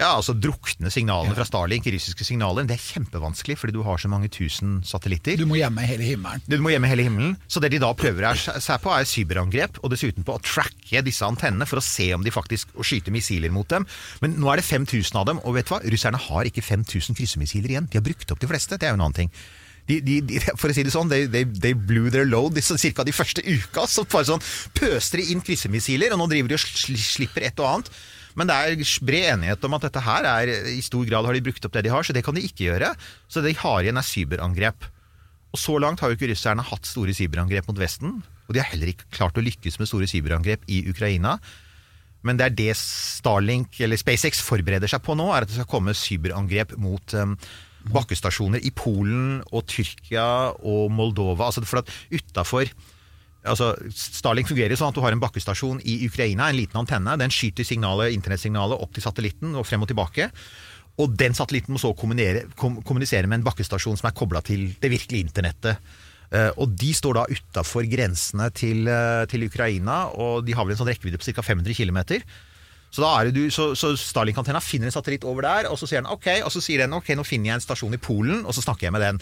Ja, altså drukne signalene fra Starlink, russiske signaler. Det er kjempevanskelig fordi du har så mange tusen satellitter.
Du må gjemme hele himmelen.
Du må gjemme hele himmelen. Så det de da prøver er, seg på, er cyberangrep, og dessuten på å tracke disse antennene for å se om de faktisk og skyte missiler mot dem. Men nå er det 5000 av dem, og vet du hva? Russerne har ikke 5000 kryssemissiler igjen. De har brukt opp de fleste. Det er jo en annen ting. De, de, de, for å si det sånn, they, they, they blew their load de, cirka de første uka. Så bare sånn pøste de inn kryssemissiler, og nå driver de og sl slipper et og annet. Men det er bred enighet om at dette her er i stor grad har de brukt opp det de har, så det kan de ikke gjøre. Så det de har igjen er cyberangrep. Og så langt har jo ikke russerne hatt store cyberangrep mot Vesten. Og de har heller ikke klart å lykkes med store cyberangrep i Ukraina. Men det er det Starlink, eller SpaceX forbereder seg på nå, er at det skal komme cyberangrep mot um, bakkestasjoner i Polen og Tyrkia og Moldova. Altså for at utafor altså Starlink fungerer sånn at du har en bakkestasjon i Ukraina, en liten antenne. Den skyter signalet, internettsignalet opp til satellitten og frem og tilbake. Og den satellitten må så kommunisere, med en bakkestasjon som er kobla til det virkelige internettet. Eh, og de står da utafor grensene til, eh, til Ukraina, og de har vel en sånn rekkevidde på ca. 500 km. Så, du, så, så Starlink-antenna finner en satellitt over der, og så sier den ok, og så sier den ok, nå finner jeg en stasjon i Polen, og så snakker jeg med den.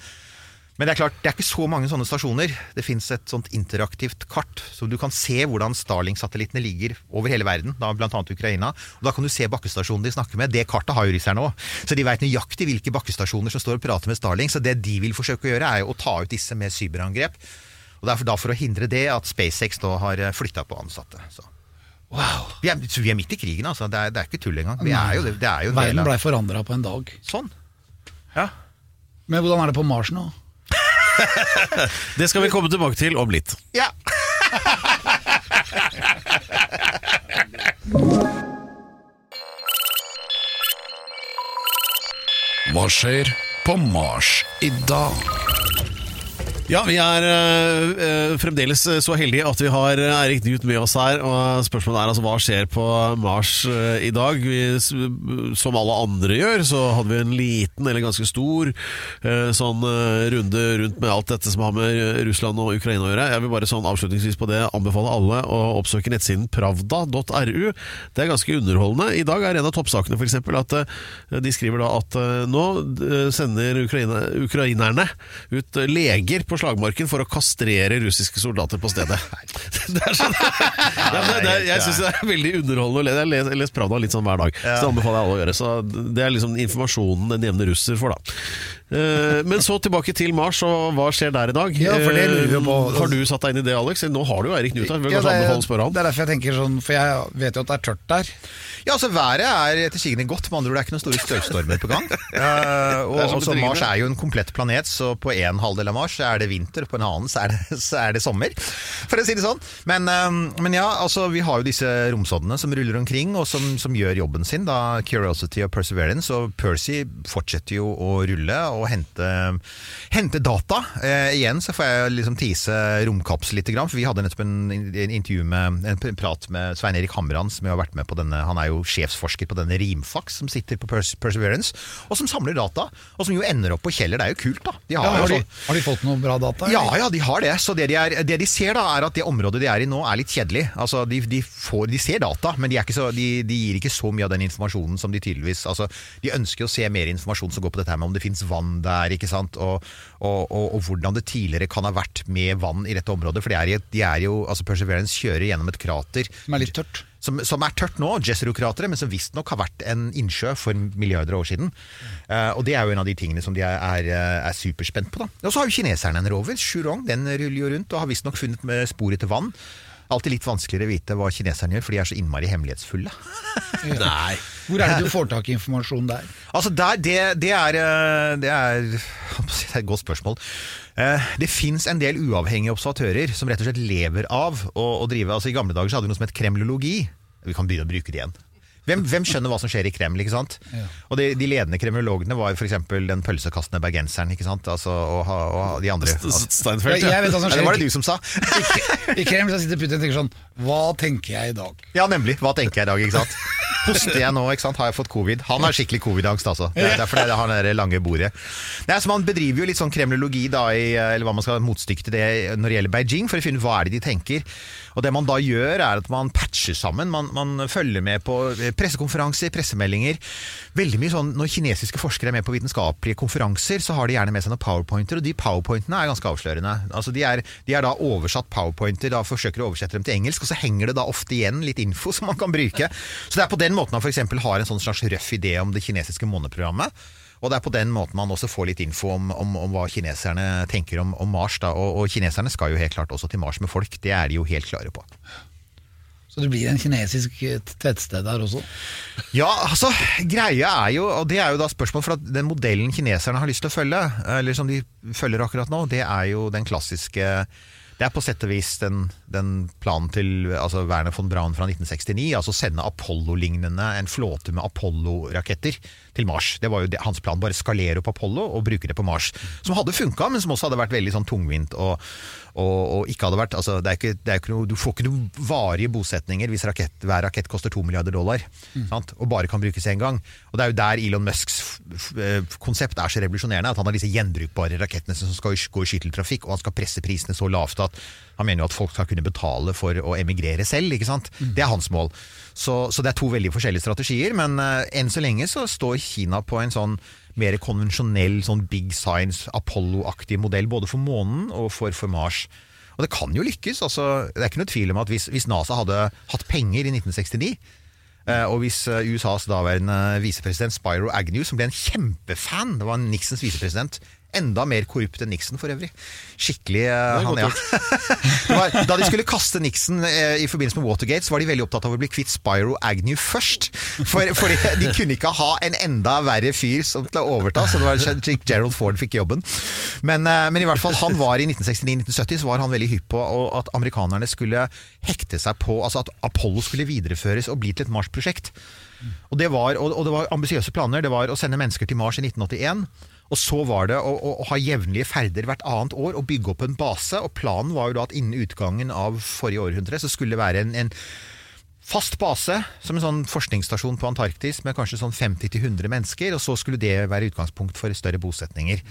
Men det er klart, det er ikke så mange sånne stasjoner. Det fins et sånt interaktivt kart, så du kan se hvordan Starlink-satellittene ligger over hele verden, da bl.a. Ukraina. Og Da kan du se bakkestasjonen de snakker med. Det kartet har jo russerne òg. Så de veit nøyaktig hvilke bakkestasjoner som står og prater med Starlink. Så det de vil forsøke å gjøre, er å ta ut disse med cyberangrep. Og det er for- da for å hindre det at SpaceX nå har flytta på ansatte. Så.
Wow.
Vi, er, så vi er midt i krigen, altså. Det er, det er ikke tull engang. Vi er jo, det, det er jo
Verden blei forandra på en dag.
Sånn. Ja.
Men hvordan er det på Mars nå?
Det skal vi komme tilbake til om litt.
ja.
Hva skjer på Mars i dag?
Ja, vi er øh, fremdeles så heldige at vi har Eirik Newt med oss her. Og spørsmålet er altså hva skjer på Mars øh, i dag? Vi, som alle andre gjør, så hadde vi en liten eller ganske stor øh, sånn runde rundt med alt dette som har med Russland og Ukraina å gjøre. Jeg vil bare sånn avslutningsvis på det anbefale alle å oppsøke nettsiden pravda.ru. Det er ganske underholdende. I dag er en av toppsakene f.eks. at de skriver da at nå sender ukraine, ukrainerne ut leger på slagmarken for å kastrere russiske soldater på stedet. Det er sånn, ja, det, det, jeg syns det er veldig underholdende å lese. Jeg leser, Pravda litt sånn hver dag, så det anbefaler jeg alle å gjøre. Så Det er liksom informasjonen den jevne russer får, da. Eh, Men så tilbake til Mars, og hva skjer der i dag?
Ja.
Eh, Har du satt deg inn i det, Alex? Nå har du jo Eirik Knut her.
Ja, det, er, det er derfor jeg tenker sånn, for jeg vet jo at det er tørt der.
Ja, altså Været er etter sigende godt, med andre ord det er ikke noen store støvstormer på gang. Uh, og
så
også. Mars er jo en komplett planet, så på en halvdel av Mars er det vinter, og på en annen så er det, så er det sommer. For å si det sånn. Men, eh, men ja, altså vi har jo disse romsoddene som ruller omkring, og som, som gjør jobben sin. da Curiosity og Perseverance. Og Percy fortsetter jo å rulle og hente, hente data. Uh, igjen så får jeg liksom tise romkapsel litt, grann, for vi hadde nettopp en, en intervju med en prat med Svein Erik Hamran, som jo har vært med på denne Han er jo sjefsforsker på denne Rimfax, som sitter på Pers Perseverance, og som samler data. Og som jo ender opp på Kjeller. Det er jo kult, da. De
Ja,
har,
har, de, har de fått noe bra data?
ja,
eller?
ja, de har det. Så det de, er, det de ser da, er at det området de er i nå er litt kjedelig. Altså, de, de, får, de ser data, men de, er ikke så, de, de gir ikke så mye av den informasjonen som de tydeligvis altså, De ønsker å se mer informasjon som går på dette her med om det fins vann der, ikke sant? Og, og, og, og hvordan det tidligere kan ha vært med vann i dette området. For de er, de er jo, altså Perseverance kjører gjennom et krater
Som er litt tørt.
Som, som er tørt nå, Jezero-krateret, men som visstnok har vært en innsjø for milliarder av år siden. Uh, og det er jo en av de tingene som de er, er, er superspent på. da. Og så har jo kineserne en rover, Shurong, den ruller jo rundt og har visstnok funnet med spor etter vann. Alltid litt vanskeligere å vite hva kineserne gjør, for de er så innmari hemmelighetsfulle.
Nei.
Hvor er det du får tak i informasjon der?
Altså der, det, det, er, eh, det, er, det er et godt spørsmål. Eh, Det fins en del uavhengige observatører som rett og slett lever av å, å drive altså I gamle dager så hadde vi noe som het kremlologi. Vi kan begynne å bruke det igjen. Hvem, hvem skjønner hva som skjer i Kreml? ikke sant? Og de, de ledende kremlologene var f.eks. den pølsekastende bergenseren ikke sant? Altså, og, og de andre. Altså,
Steinfeld,
ja. jeg vet hva som
Nei, det var det du som sa.
I Kreml så sitter Putin og tenker sånn Hva tenker jeg i dag?
Ja, nemlig. Hva tenker jeg i dag, ikke sant? Hoster jeg nå, ikke sant? Har jeg fått covid? Han har skikkelig covid-angst, altså. Det er derfor det har det lange bordet. Nei, så Man bedriver jo litt sånn kremlologi, da, i, eller hva man skal motstykke til det når det gjelder Beijing, for å finne ut hva er det de tenker. Og det man da gjør, er at man patcher sammen. Man, man følger med på pressekonferanser, pressemeldinger. Veldig mye sånn, Når kinesiske forskere er med på vitenskapelige konferanser, så har de gjerne med seg noen powerpointer, og de powerpointene er ganske avslørende. Altså De er, de er da oversatt powerpointer, da forsøker å oversette dem til engelsk, og så henger det da ofte igjen litt info som man kan bruke. Så det er på den måten man f.eks. har en sånn slags røff idé om det kinesiske måneprogrammet. Og det er på den måten man også får litt info om, om, om hva kineserne tenker om, om Mars. Og, og kineserne skal jo helt klart også til Mars med folk, det er de jo helt klare på.
Så det blir en kinesisk eh, tettsted der også?
Ja, altså, greia er jo, og det er jo da spørsmål for at den modellen kineserne har lyst til å følge, eller som de følger akkurat nå, det er jo den klassiske det er på sett og vis den, den planen til altså Werner von Braun fra 1969, altså sende Apollo-lignende, en flåte med Apollo-raketter til Mars. Det var jo det, hans plan, bare skalere opp Apollo og bruke det på Mars. Som hadde funka, men som også hadde vært veldig sånn tungvint og, og, og ikke hadde vært altså det er ikke, det er ikke noe, Du får ikke noen varige bosetninger hvis rakett, hver rakett koster to milliarder dollar sant? og bare kan brukes én gang. Og Det er jo der Elon Musks eh, konsept er så revolusjonerende, at han har disse gjenbrukbare rakettene som skal gå i skytteltrafikk, og han skal presse prisene så lavt at han mener jo at folk skal kunne betale for å emigrere selv. ikke sant? Det er hans mål. Så, så det er to veldig forskjellige strategier, men uh, enn så lenge så står Kina på en sånn mer konvensjonell sånn big science, Apollo-aktig modell, både for månen og for, for Mars. Og det kan jo lykkes. altså Det er ikke noe tvil om at hvis, hvis NASA hadde hatt penger i 1969 eh, og hvis eh, USAs daværende visepresident Spyro Agnew, som ble en kjempefan, det var Nixons visepresident, enda mer korrupt enn Nixon for øvrig. Skikkelig eh, han, ja. var, Da de skulle kaste Nixon eh, i forbindelse med Watergate, så var de veldig opptatt av å bli kvitt Spyro Agnew først. For, for de kunne ikke ha en enda verre fyr som til å overta, så det var slik Gerald Ford fikk jobben. Men, eh, men i hvert fall, han var i 1969-1970 så var han veldig hypp på at amerikanerne skulle hekte seg på Altså at Apollo skulle videreføres og bli til et Mars-prosjekt. Og det var, og, og det var ambisiøse planer. Det var å sende mennesker til Mars i 1981. Og så var det å, å, å ha jevnlige ferder hvert annet år og bygge opp en base. Og planen var jo da at innen utgangen av forrige århundre så skulle det være en, en fast base, som en sånn forskningsstasjon på Antarktis med kanskje sånn 50-100 mennesker. Og så skulle det være utgangspunkt for større bosetninger.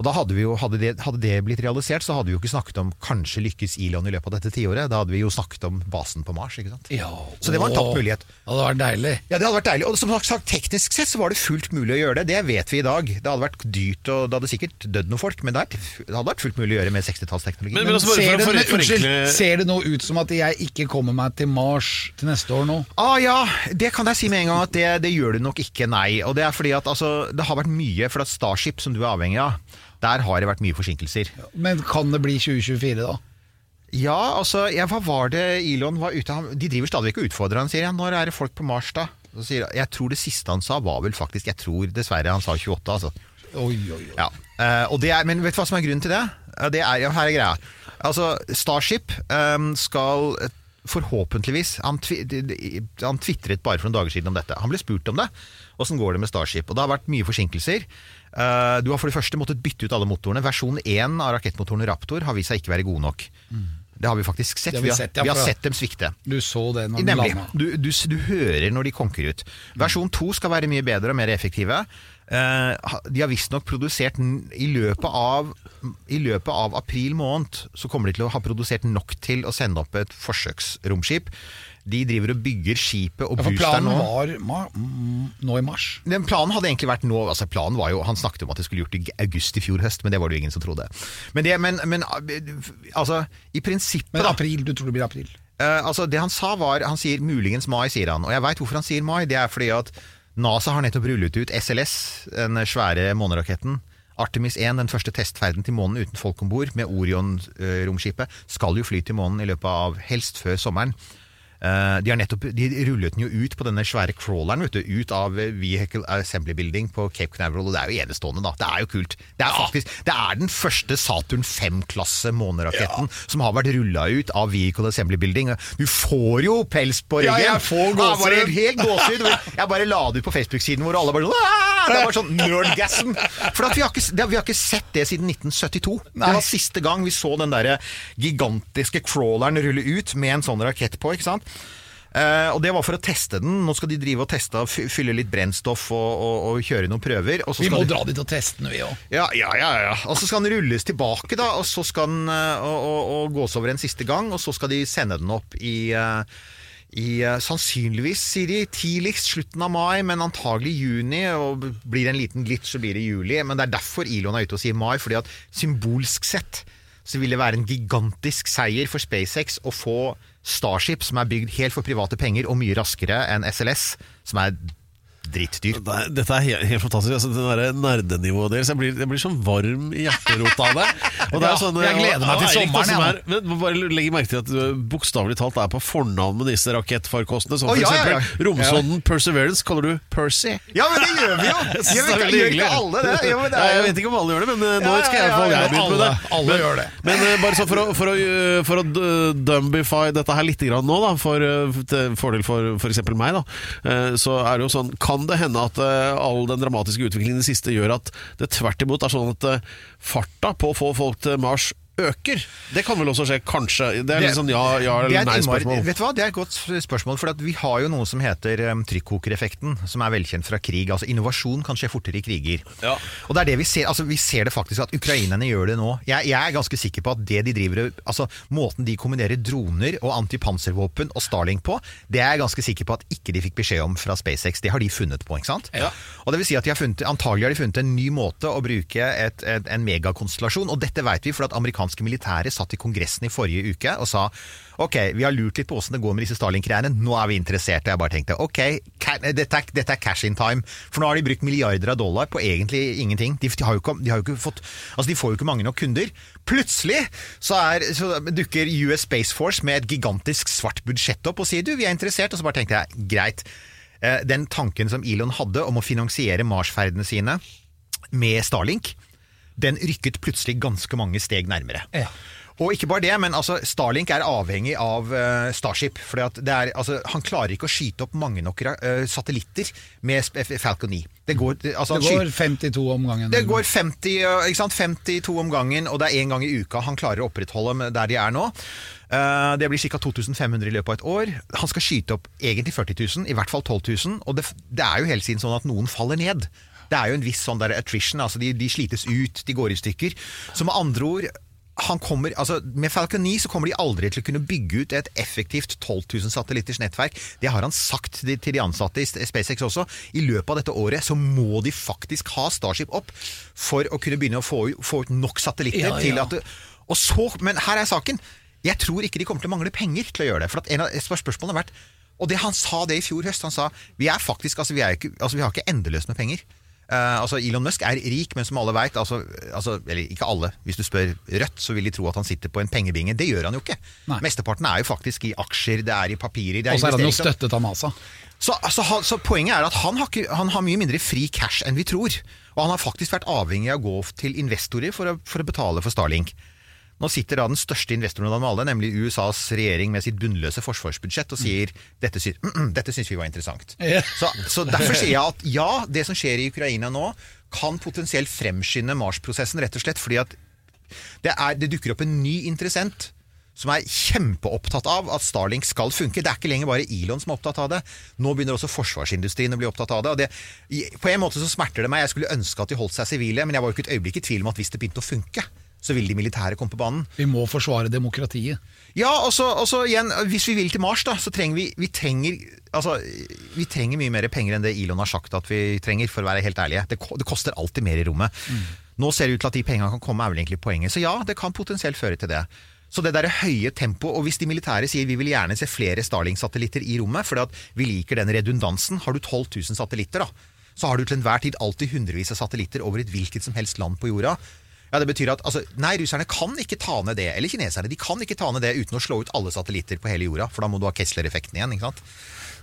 Og da hadde, vi jo, hadde, det, hadde det blitt realisert, så hadde vi jo ikke snakket om kanskje lykkes Elon i løpet av dette tiåret. Da hadde vi jo snakket om basen på Mars. ikke sant?
Ja,
Så det var en tapt mulighet.
Ja, det vært deilig.
Ja, det hadde vært deilig. Og som sagt, teknisk sett så var det fullt mulig å gjøre det. Det vet vi i dag. Det hadde vært dyrt, og det hadde sikkert dødd noen folk, men det hadde vært fullt mulig å gjøre med 60-tallsteknologi.
Men, men altså,
Ser det,
for,
men, unnskyld, ser det nå ut som at jeg ikke kommer meg til Mars til neste år nå?
Ah, ja, det kan jeg si med en gang at det, det gjør du nok ikke, nei. Og det er fordi at altså, det har vært mye, for at Starship, som du er avhengig av, der har det vært mye forsinkelser.
Men kan det bli 2024 da?
Ja, altså, ja, hva var det Elon var ute han- De driver stadig vekk og utfordrer han, sier jeg. Når er det folk på Mars, da? Så sier, han- jeg tror det siste han sa var vel faktisk Jeg tror dessverre han sa 28, altså.
Oi, oi, oi.
Ja. Eh, og det er, men vet du hva som er grunnen til det? Det er, ja, her er greia. Altså, Starship um, skal eh, forhåpentligvis Han, han tvitret bare for noen dager siden om dette. Han ble spurt om det. Åssen går det med Starship? Og det har vært mye forsinkelser. Eh, du har for det første måttet bytte ut alle motorene. Versjon 1 av rakettmotoren Raptor har vist seg ikke være god nok. Det har vi faktisk sett.
Vi
vi, har,
sett, ja,
vi har sett dem svikte.
Du så det når
Nemlig. Du, du, du hører når de konker ut. Versjon 2 skal være mye bedre og mer effektive. Eh, de har visstnok produsert i løpet av I løpet av april måned så kommer de til å ha produsert nok til å sende opp et forsøksromskip. De driver og bygger skipet og
Ja, for planen
nå.
var mm, nå i mars.
Den planen hadde egentlig vært nå altså planen var jo, Han snakket om at det skulle gjort i august i fjor høst, men det var det jo ingen som trodde. Men, det, men, men altså, i prinsippet
Men april, du tror det blir april?
Uh, altså Det han sa var Han sier muligens mai, sier han. Og jeg veit hvorfor han sier mai. Det er fordi at NASA har nettopp rullet ut SLS, den svære måneraketten. Artemis 1, den første testferden til månen uten folk om bord, med Orion-romskipet, skal jo fly til månen i løpet av helst før sommeren. Eh, de, har nettopp, de rullet den jo ut på denne svære crawleren vet du, ut av eh, Vehicle Assembly Building på Cape Canaveral, og det er jo enestående. da. Det er jo kult. Det er faktisk, det er den første Saturn 5-klasse måneraketten som har vært rulla ut av Vehicle Assembly Building. Du får jo pels på
Ja, jeg får
Ja, bare helt gåsehud. Jeg bare la det ut på Facebook-siden vår, og alle bare sånn! Det var sånn nerdgasm. For vi, har ikke, vi har ikke sett det siden 1972. Det var siste gang vi så den der gigantiske crawleren rulle ut med en sånn rakett på. ikke sant? Eh, og Det var for å teste den. Nå skal de drive og teste og fylle litt brennstoff og, og, og kjøre noen prøver.
Vi må
de-
dra dit og teste den, vi òg.
ja, ja, ja, ja. Og så skal den rulles tilbake, da, og så skal den uh, gås over en siste gang, og så skal de sende den opp i uh, i uh, sannsynligvis, sier de, tidligst slutten av mai, men antagelig juni. Og blir det en liten glitt, så blir det juli. Men det er derfor Elon er ute og sier mai, fordi at symbolsk sett så vil det være en gigantisk seier for SpaceX å få Starship, som er bygd helt for private penger og mye raskere enn SLS, som er drittdyr.
Dette er helt, helt fantastisk. Altså, det nerdenivået deres. Jeg blir, jeg blir sånn varm i hjerterota av det. Og det er
Ja,
sånn,
jeg gleder meg til
da,
sommeren,
som er- Men bare legg merke til at du bokstavelig talt er på fornavn med disse rakettfarkostene. Som for
ja, ja, ja.
eksempel romsonden Perseverance kaller du Percy.
Ja, men det gjør vi jo!
Jeg
vi,
veldig
gjør ikke alle det? Jo, men det
Ja,
er
jeg vet ikke om alle gjør det, men eh, nå skal jeg få
ja,
jeg
ja,
med det.
alle-
men,
gjør det.
Men eh, bare så for å, for å, for å dumbify dette her litt grann nå, da, for, til fordel for f.eks. meg, da, så er det jo sånn Kan det hende at eh, all den dramatiske utviklingen i det siste gjør at det tvert imot er sånn at eh, farta på å få folk til Mars øker? Det kan vel også skje, kanskje? Det er litt sånn ja, ja
er
eller nei-spørsmål.
Vet du hva, Det er et godt spørsmål. For vi har jo noe som heter um, trykkokereffekten, som er velkjent fra krig. Altså Innovasjon kan skje fortere i kriger.
Ja.
Og det er det Vi ser altså vi ser det faktisk at ukrainerne gjør det nå. Jeg, jeg er ganske sikker på at det de driver altså Måten de kombinerer droner og antipanservåpen og Starlink på, det er jeg ganske sikker på at ikke de fikk beskjed om fra SpaceX. Det har de funnet på. ikke sant?
Ja.
Og det vil si at de har funnet, Antagelig har de funnet en ny måte å bruke et, et, en megakonstellasjon. Og dette veit vi for at amerikanske militære satt i Kongressen i forrige uke og sa ok, vi har lurt litt på åssen det går med disse Stalin-greiene, nå er vi interessert. Og jeg bare tenkte ok, dette er, dette er cash in time. For nå har de brukt milliarder av dollar på egentlig ingenting. De, de, ikke, de fått Altså, de får jo ikke mange nok kunder. Plutselig så, er, så dukker US Space Force med et gigantisk svart budsjett opp og sier du, vi er interessert. Og så bare tenkte jeg greit. Eh, Den tanken som Elon hadde om å finansiere Mars-ferdene sine med Starlink, den rykket plutselig ganske mange steg nærmere.
Ja.
Og ikke bare det, men altså, Starlink er avhengig av uh, Starship. For det er, altså, han klarer ikke å skyte opp mange nok uh, satellitter med Falcon 9. Det går, altså,
Det går 52 om gangen.
det går 50, øh, ikke sant? 52 om gangen, og det er én gang i uka han klarer å opprettholde der de er nå. Uh, Det blir ca. 2500 i løpet av et år. Han skal skyte opp egentlig 40 000, i hvert fall 12 000. Og det, det er jo hele tiden sånn at noen faller ned. Det er jo en viss sånn der attrition, altså de, de slites ut, de går i stykker. Så med andre ord han kommer, altså Med Falcon 9 så kommer de aldri til å kunne bygge ut et effektivt 12 000 satellitters nettverk. Det har han sagt til de ansatte i SpaceX også. I løpet av dette året så må de faktisk ha Starship opp for å kunne begynne å få, få ut nok satellitter
Ja, ja.
til at og så, Men her er saken. Jeg tror ikke de kommer til å mangle penger til å gjøre det. For at en av spørsmålene har vært Og det han sa det i fjor høst. Han sa vi er faktisk, altså vi, er ikke, altså vi har ikke endeløst med penger. Eh, altså Elon Musk er rik, men som alle veit altså, altså, Eller ikke alle. Hvis du spør Rødt, så vil de tro at han sitter på en pengebinge. Det gjør han jo ikke.
Nei.
Mesteparten er jo faktisk i aksjer, det er i papirer. Er
Og så er han jo støttet av NASA.
Så, altså, han, så poenget er at han har, han har mye mindre fri cash enn vi tror. Og han har faktisk vært avhengig av å gå til investorer for å, for å betale for Starlink. Nå sitter da den største investoren av dem alle, nemlig USAs regjering med sitt bunnløse forsvarsbudsjett, og sier dette, sy mm, mm, dette syns vi var interessant.
Ja.
Så, så derfor sier jeg at ja, det som skjer i Ukraina nå, kan potensielt fremskynde Mars-prosessen, rett og slett fordi at det, er, det dukker opp en ny interessent som er kjempeopptatt av at Starlink skal funke. Det er ikke lenger bare Elon som er opptatt av det. Nå begynner også forsvarsindustrien å bli opptatt av det. Det på en måte så smerter det meg. Jeg skulle ønske at de holdt seg sivile, men jeg var jo ikke et øyeblikk i tvil om at hvis det begynte å funke, så vil de militære komme på banen.
Vi må forsvare demokratiet.
Ja, og så igjen, hvis vi vil til Mars, da, så trenger vi vi trenger, altså, vi trenger mye mer penger enn det Elon har sagt at vi trenger, for å være helt ærlige. Det, det koster alltid mer i rommet. Nå ser det ut til at de pengene kan komme, er vel egentlig poenget. Så ja, det kan potensielt føre til det. Så det der høye tempoet, og hvis de militære sier vi vil gjerne se flere Starling-satellitter i rommet, fordi at vi liker den redundansen, har du 12 000 satellitter da, så har du til enhver tid alltid hundrevis av satellitter over et hvilket som helst land på jorda. Ja, det betyr at altså, Nei, russerne kan ikke ta ned det, eller kineserne. De kan ikke ta ned det uten å slå ut alle satellitter på hele jorda, for da må du ha Kessler-effekten igjen. ikke sant?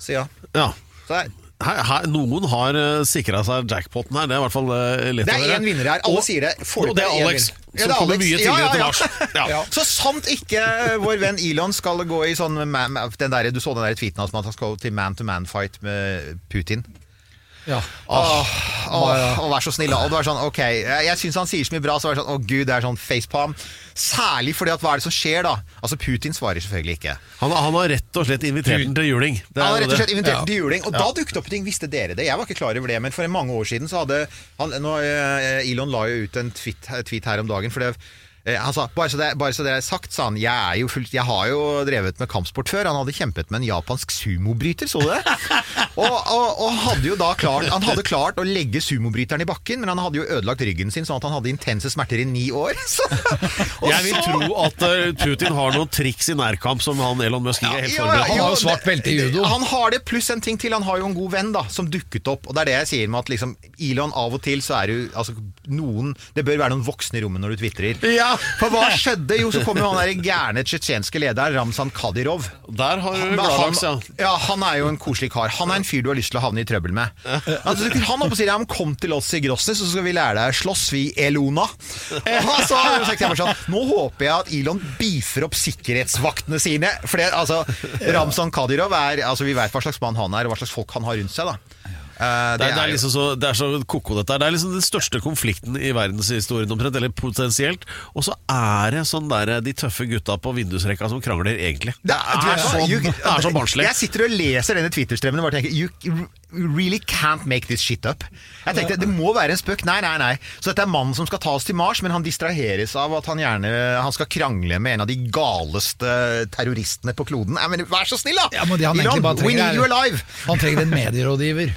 Så ja.
Ja.
Så det er,
Her, her, noen har uh, sikra seg jackpoten her, det er i hvert fall uh, lett
det er én vinner her. Alle
Og-
sier det.
Og det er Alex, som
Ja, er
kommer mye tidligere til
ja.
Mars. Ja.
Så sant ikke vår venn Elon skal gå i sånn ma- ma- den der, Du så den der tweeten hans om at han skal til man-to-man-fight med Putin.
Ja.
Åh, åh, åh, vær så snill. da. Og det var sånn, ok, Jeg, syns han sier så mye bra, så var det sånn, å gud, det er sånn facepalm. Særlig fordi at hva er det som skjer, da? Altså, Putin svarer selvfølgelig ikke.
Han, han har rett og slett invitert den til juling. Det er
Han har rett og slett invitert
Ja.
den til juling, og da dukket opp ting. Visste dere det? Jeg var ikke klar over det, men for mange år siden så hadde han, nå, eh, Elon la jo ut en tweet, tweet her om dagen. for det eh, han sa, bare så, det, bare så det er sagt, sa han, jeg, er jo fullt, jeg har jo drevet med kampsport før. Han hadde kjempet med en japansk sumobryter, så du det? og, og, og hadde jo da klart, han hadde klart å legge sumobryteren i bakken, men han hadde jo ødelagt ryggen sin sånn at han hadde intense smerter i ni år. Så, og
Jeg vil
så-
tro at uh, Putin har noen triks i nærkamp som han Elon Musk ikke helt forberedt
Han har jo svart belte i judo.
Han har det, pluss en ting til. Han har jo en god venn da, som dukket opp. Og det er det jeg sier med at liksom, Elon av og til så er du altså, noen Det bør være noen voksne i rommet når du tvitrer.
Ja.
For hva skjedde? Jo, så kom jo han der gærne tsjetsjenske lederen, Ramzan Kadyrov.
Der har du Gladlaks, ja.
ja, han er jo en koselig kar. Han er en fyr du har lyst til å havne i trøbbel med. Altså, han oppe sier ja, men kom til oss i Grosny, så skal vi lære deg å slåss, vi Elona. Og så har jeg bare sånn, Nå håper jeg at Elon beefer opp sikkerhetsvaktene sine. For det, altså, Ramzan Kadyrov er altså, Vi vet hva slags mann han er, og hva slags folk han har rundt seg. da Eh,
Det er, det, er liksom så, det er så koko dette her. Det er liksom den største konflikten i verdenshistorien omtrent, eller potensielt. Og så er det sånn der de tøffe gutta på vindusrekka som krangler, egentlig.
Det er,
er så,
you-
det er så barnslig.
Jeg sitter og leser denne Twitter-strømmen og bare tenker You really can't make this shit up. Jeg tenkte, Det må være en spøk. Nei, nei, nei. Så dette er mannen som skal ta oss til Mars, men han distraheres av at han gjerne han skal krangle med en av de galeste terroristene på kloden. Nei, men Vær så snill, da!
Ja, men det han Iran, bare
we need you alive!
Han trenger en medierådgiver.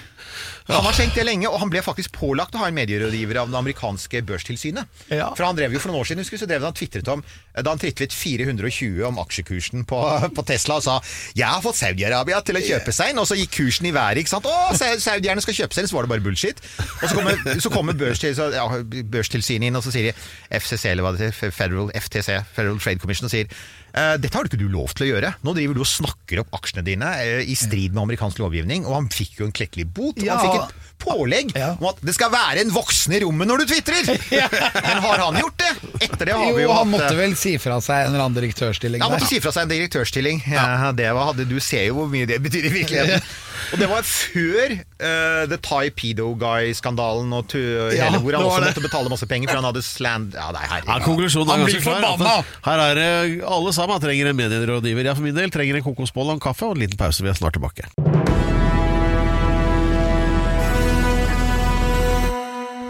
Han har tenkt det lenge, og han ble faktisk pålagt å ha en medierådgiver av det amerikanske børstilsynet.
Ja.
For han drev jo for noen år siden, husker så drev han tvitret om Da han tvitret 420 om aksjekursen på, på Tesla og sa 'Jeg har fått Saudi-Arabia til å kjøpe seg inn', og så gikk kursen i været. ikke sant? 'Å, saudierne skal kjøpe seg inn', så var det bare bullshit. Og så kommer, så kommer børstil, ja, børstilsynet inn, og så sier de FCC, eller hva det heter, Federal, FTC, Federal Trade Commission, og sier «Eh, dette har du ikke du lov til å gjøre. Nå driver du og snakker opp aksjene dine eh, i strid med amerikansk lovgivning. Og han fikk jo en klekkelig bot. og
Ja.
Han fikk et pålegg
Ja.
om at det skal være en voksen i rommet når du tvitrer! Men har han gjort det? Etter det har vi
Jo,
jo
han
hatt
måtte
eh,
vel si fra seg en eller annen direktørstilling
han måtte si fra seg en direktørstilling. Ja, det var, hadde, du ser jo hvor mye det betyr i virkeligheten. Og det var før uh, The Thai Pedo Guy-skandalen,
Ja,
hele, hvor han også
det.
måtte betale masse penger, for han hadde sland... Ja, nei,
Ja, konklusjonen er ganske klar. Her er det alle sammen trenger en medierådgiver. Jeg for min del trenger en kokosbolle og en kaffe og en liten pause. Vi er snart tilbake.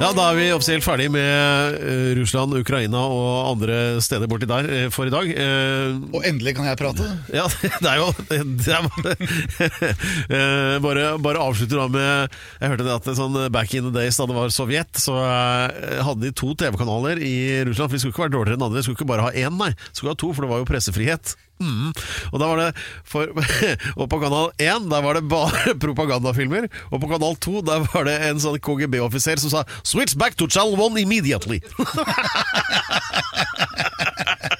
Ja, Da er vi offisielt ferdig med eh, Russland, Ukraina og andre steder borti der eh, for i dag. Eh,
Og endelig kan jeg prate.
ja, det er jo det er, Eh, bare, bare avslutter da med Jeg hørte det at sånn back in the days da det var Sovjet, så eh, hadde de to TV-kanaler i Russland. For de skulle ikke være dårligere enn andre. De skulle ikke bare ha én, nei. De skulle ha to, for det var jo pressefrihet. Mm. Og da var det for, Og på kanal 1 der var det bare propagandafilmer. Og på kanal 2 der var det en sånn KGB-offiser som sa 'Switch back to channel 1 immediately'.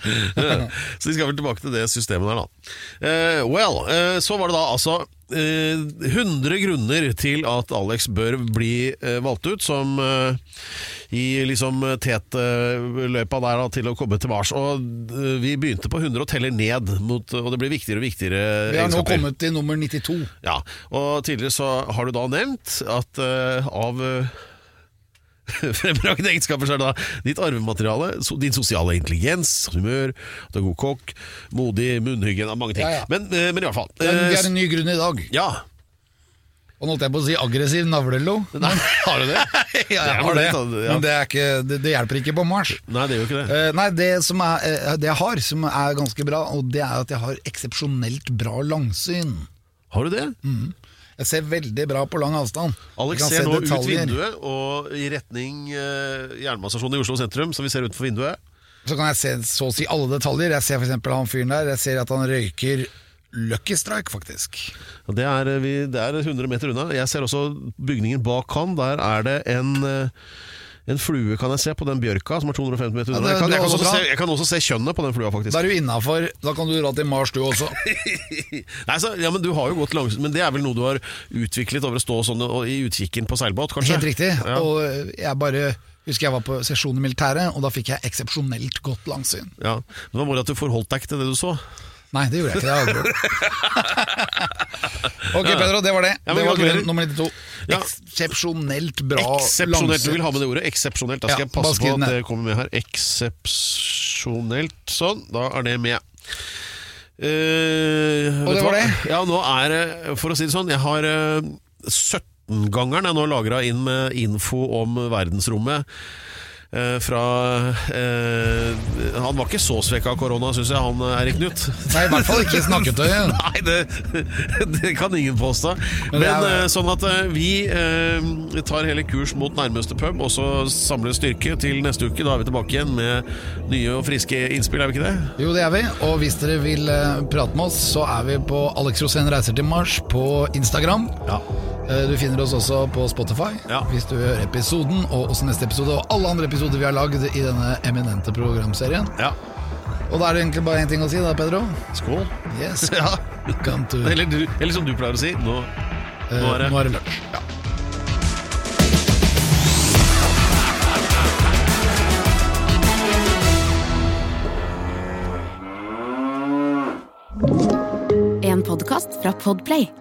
så vi skal vel tilbake til det systemet der, da. Uh, well, uh, så var det da altså eh, 100 grunner til at Alex bør bli eh, valgt ut som eh, i liksom tetløypa der da, til å komme til Mars. Og eh, vi begynte på 100 og teller ned, mot, og det blir viktigere og viktigere
Vi har nå kommet til nummer 92.
Ja, og tidligere så har du da nevnt at eh, av fremragende egenskaper er det da ditt arvemateriale, din sosiale intelligens, humør, at du er god kokk, modig, munnhyggen, mange ting.
Ja, ja.
Men, eh, men i hvert fall.
Men
eh,
vi har en ny grunn i dag.
ja,
Og nå holdt jeg på å si aggressiv navlelo.
Nei, har du det?
Ja,
er
jeg har det.
ja.
Men det, er ikke, det, det hjelper ikke på Mars.
Nei, det gjør ikke det.
Eh, nei, det, som er, eh, det jeg har, som er ganske bra, og det er at jeg har eksepsjonelt bra langsyn.
Har du det?
Jeg ser veldig bra på lang avstand.
Alex ser
se
nå ut vinduet og i retning uh, jernbanestasjonen i Oslo sentrum, som vi ser utenfor vinduet.
Så kan jeg se så å si alle detaljer. Jeg ser f.eks. han fyren der. Jeg ser at han røyker Lucky Strike, faktisk.
Det er, eh, vi, det er 100 meter unna. Jeg ser også bygningen bak han. Der er det en, eh, en flue, kan jeg se, på den bjørka som er 250 meter unna.
Ja,
jeg, kan, jeg, kan
også
se, jeg kan også se kjønnet på den flua, faktisk.
Da er du innafor. Da kan du dra til Mars, du også.
Nei, så, ja, men Du har jo gått langsomt men det er vel noe du har utviklet over å stå sånn og, i utkikken på seilbåt, kanskje?
Helt riktig.
Ja.
Og jeg bare husker jeg var på sesjon i militæret, og da fikk jeg eksepsjonelt godt langsyn.
Ja. Men det var bare at du forholdt deg ikke til det du så.
Nei, det gjorde jeg ikke. Det Ok, Pedro, det var det.
Ja, men
det var
gratulerer.
grunn nummer 92.
Ja.
Eksepsjonelt bra
Eksepsjonelt. Du vil ha med det ordet? Eksepsjonelt. Da skal
Ja,
jeg passe
skriv
på at
ned.
det kommer med her. Eksepsjonelt. Sånn, da er det med. Eh, vet
det
du
var
hva?
det.
Ja, nå er det, for å si det sånn, jeg har eh, 17-gangeren jeg nå lagra inn med info om verdensrommet. Eh, fra eh, Han var ikke så svekka av korona, syns jeg, han eh, Erik Knut.
Nei, i hvert fall ikke snakketøyet.
Nei, det, det kan ingen påstå. Men,
Men
sånn at vi tar hele kurs mot nærmeste pub, og så samler styrke til neste uke. Da er vi tilbake igjen med nye og friske innspill, er vi ikke det?
Jo, det er vi. Og hvis dere vil prate med oss, så er vi på Alex Rosén reiser til Mars på Instagram.
Ja.
Du finner oss også på Spotify
Ja.
hvis du hører episoden, og også neste episode, og alle andre episoder vi har lagd i denne eminente programserien.
ja.
Og da er det egentlig bare én ting å si, da, Pedro.
Skål.
Yes,
Ja.
to
Eller, du, eller som du pleier å si, nå,
Eh,
nå er det
Nå er det lunsj.
En podkast fra Podplay.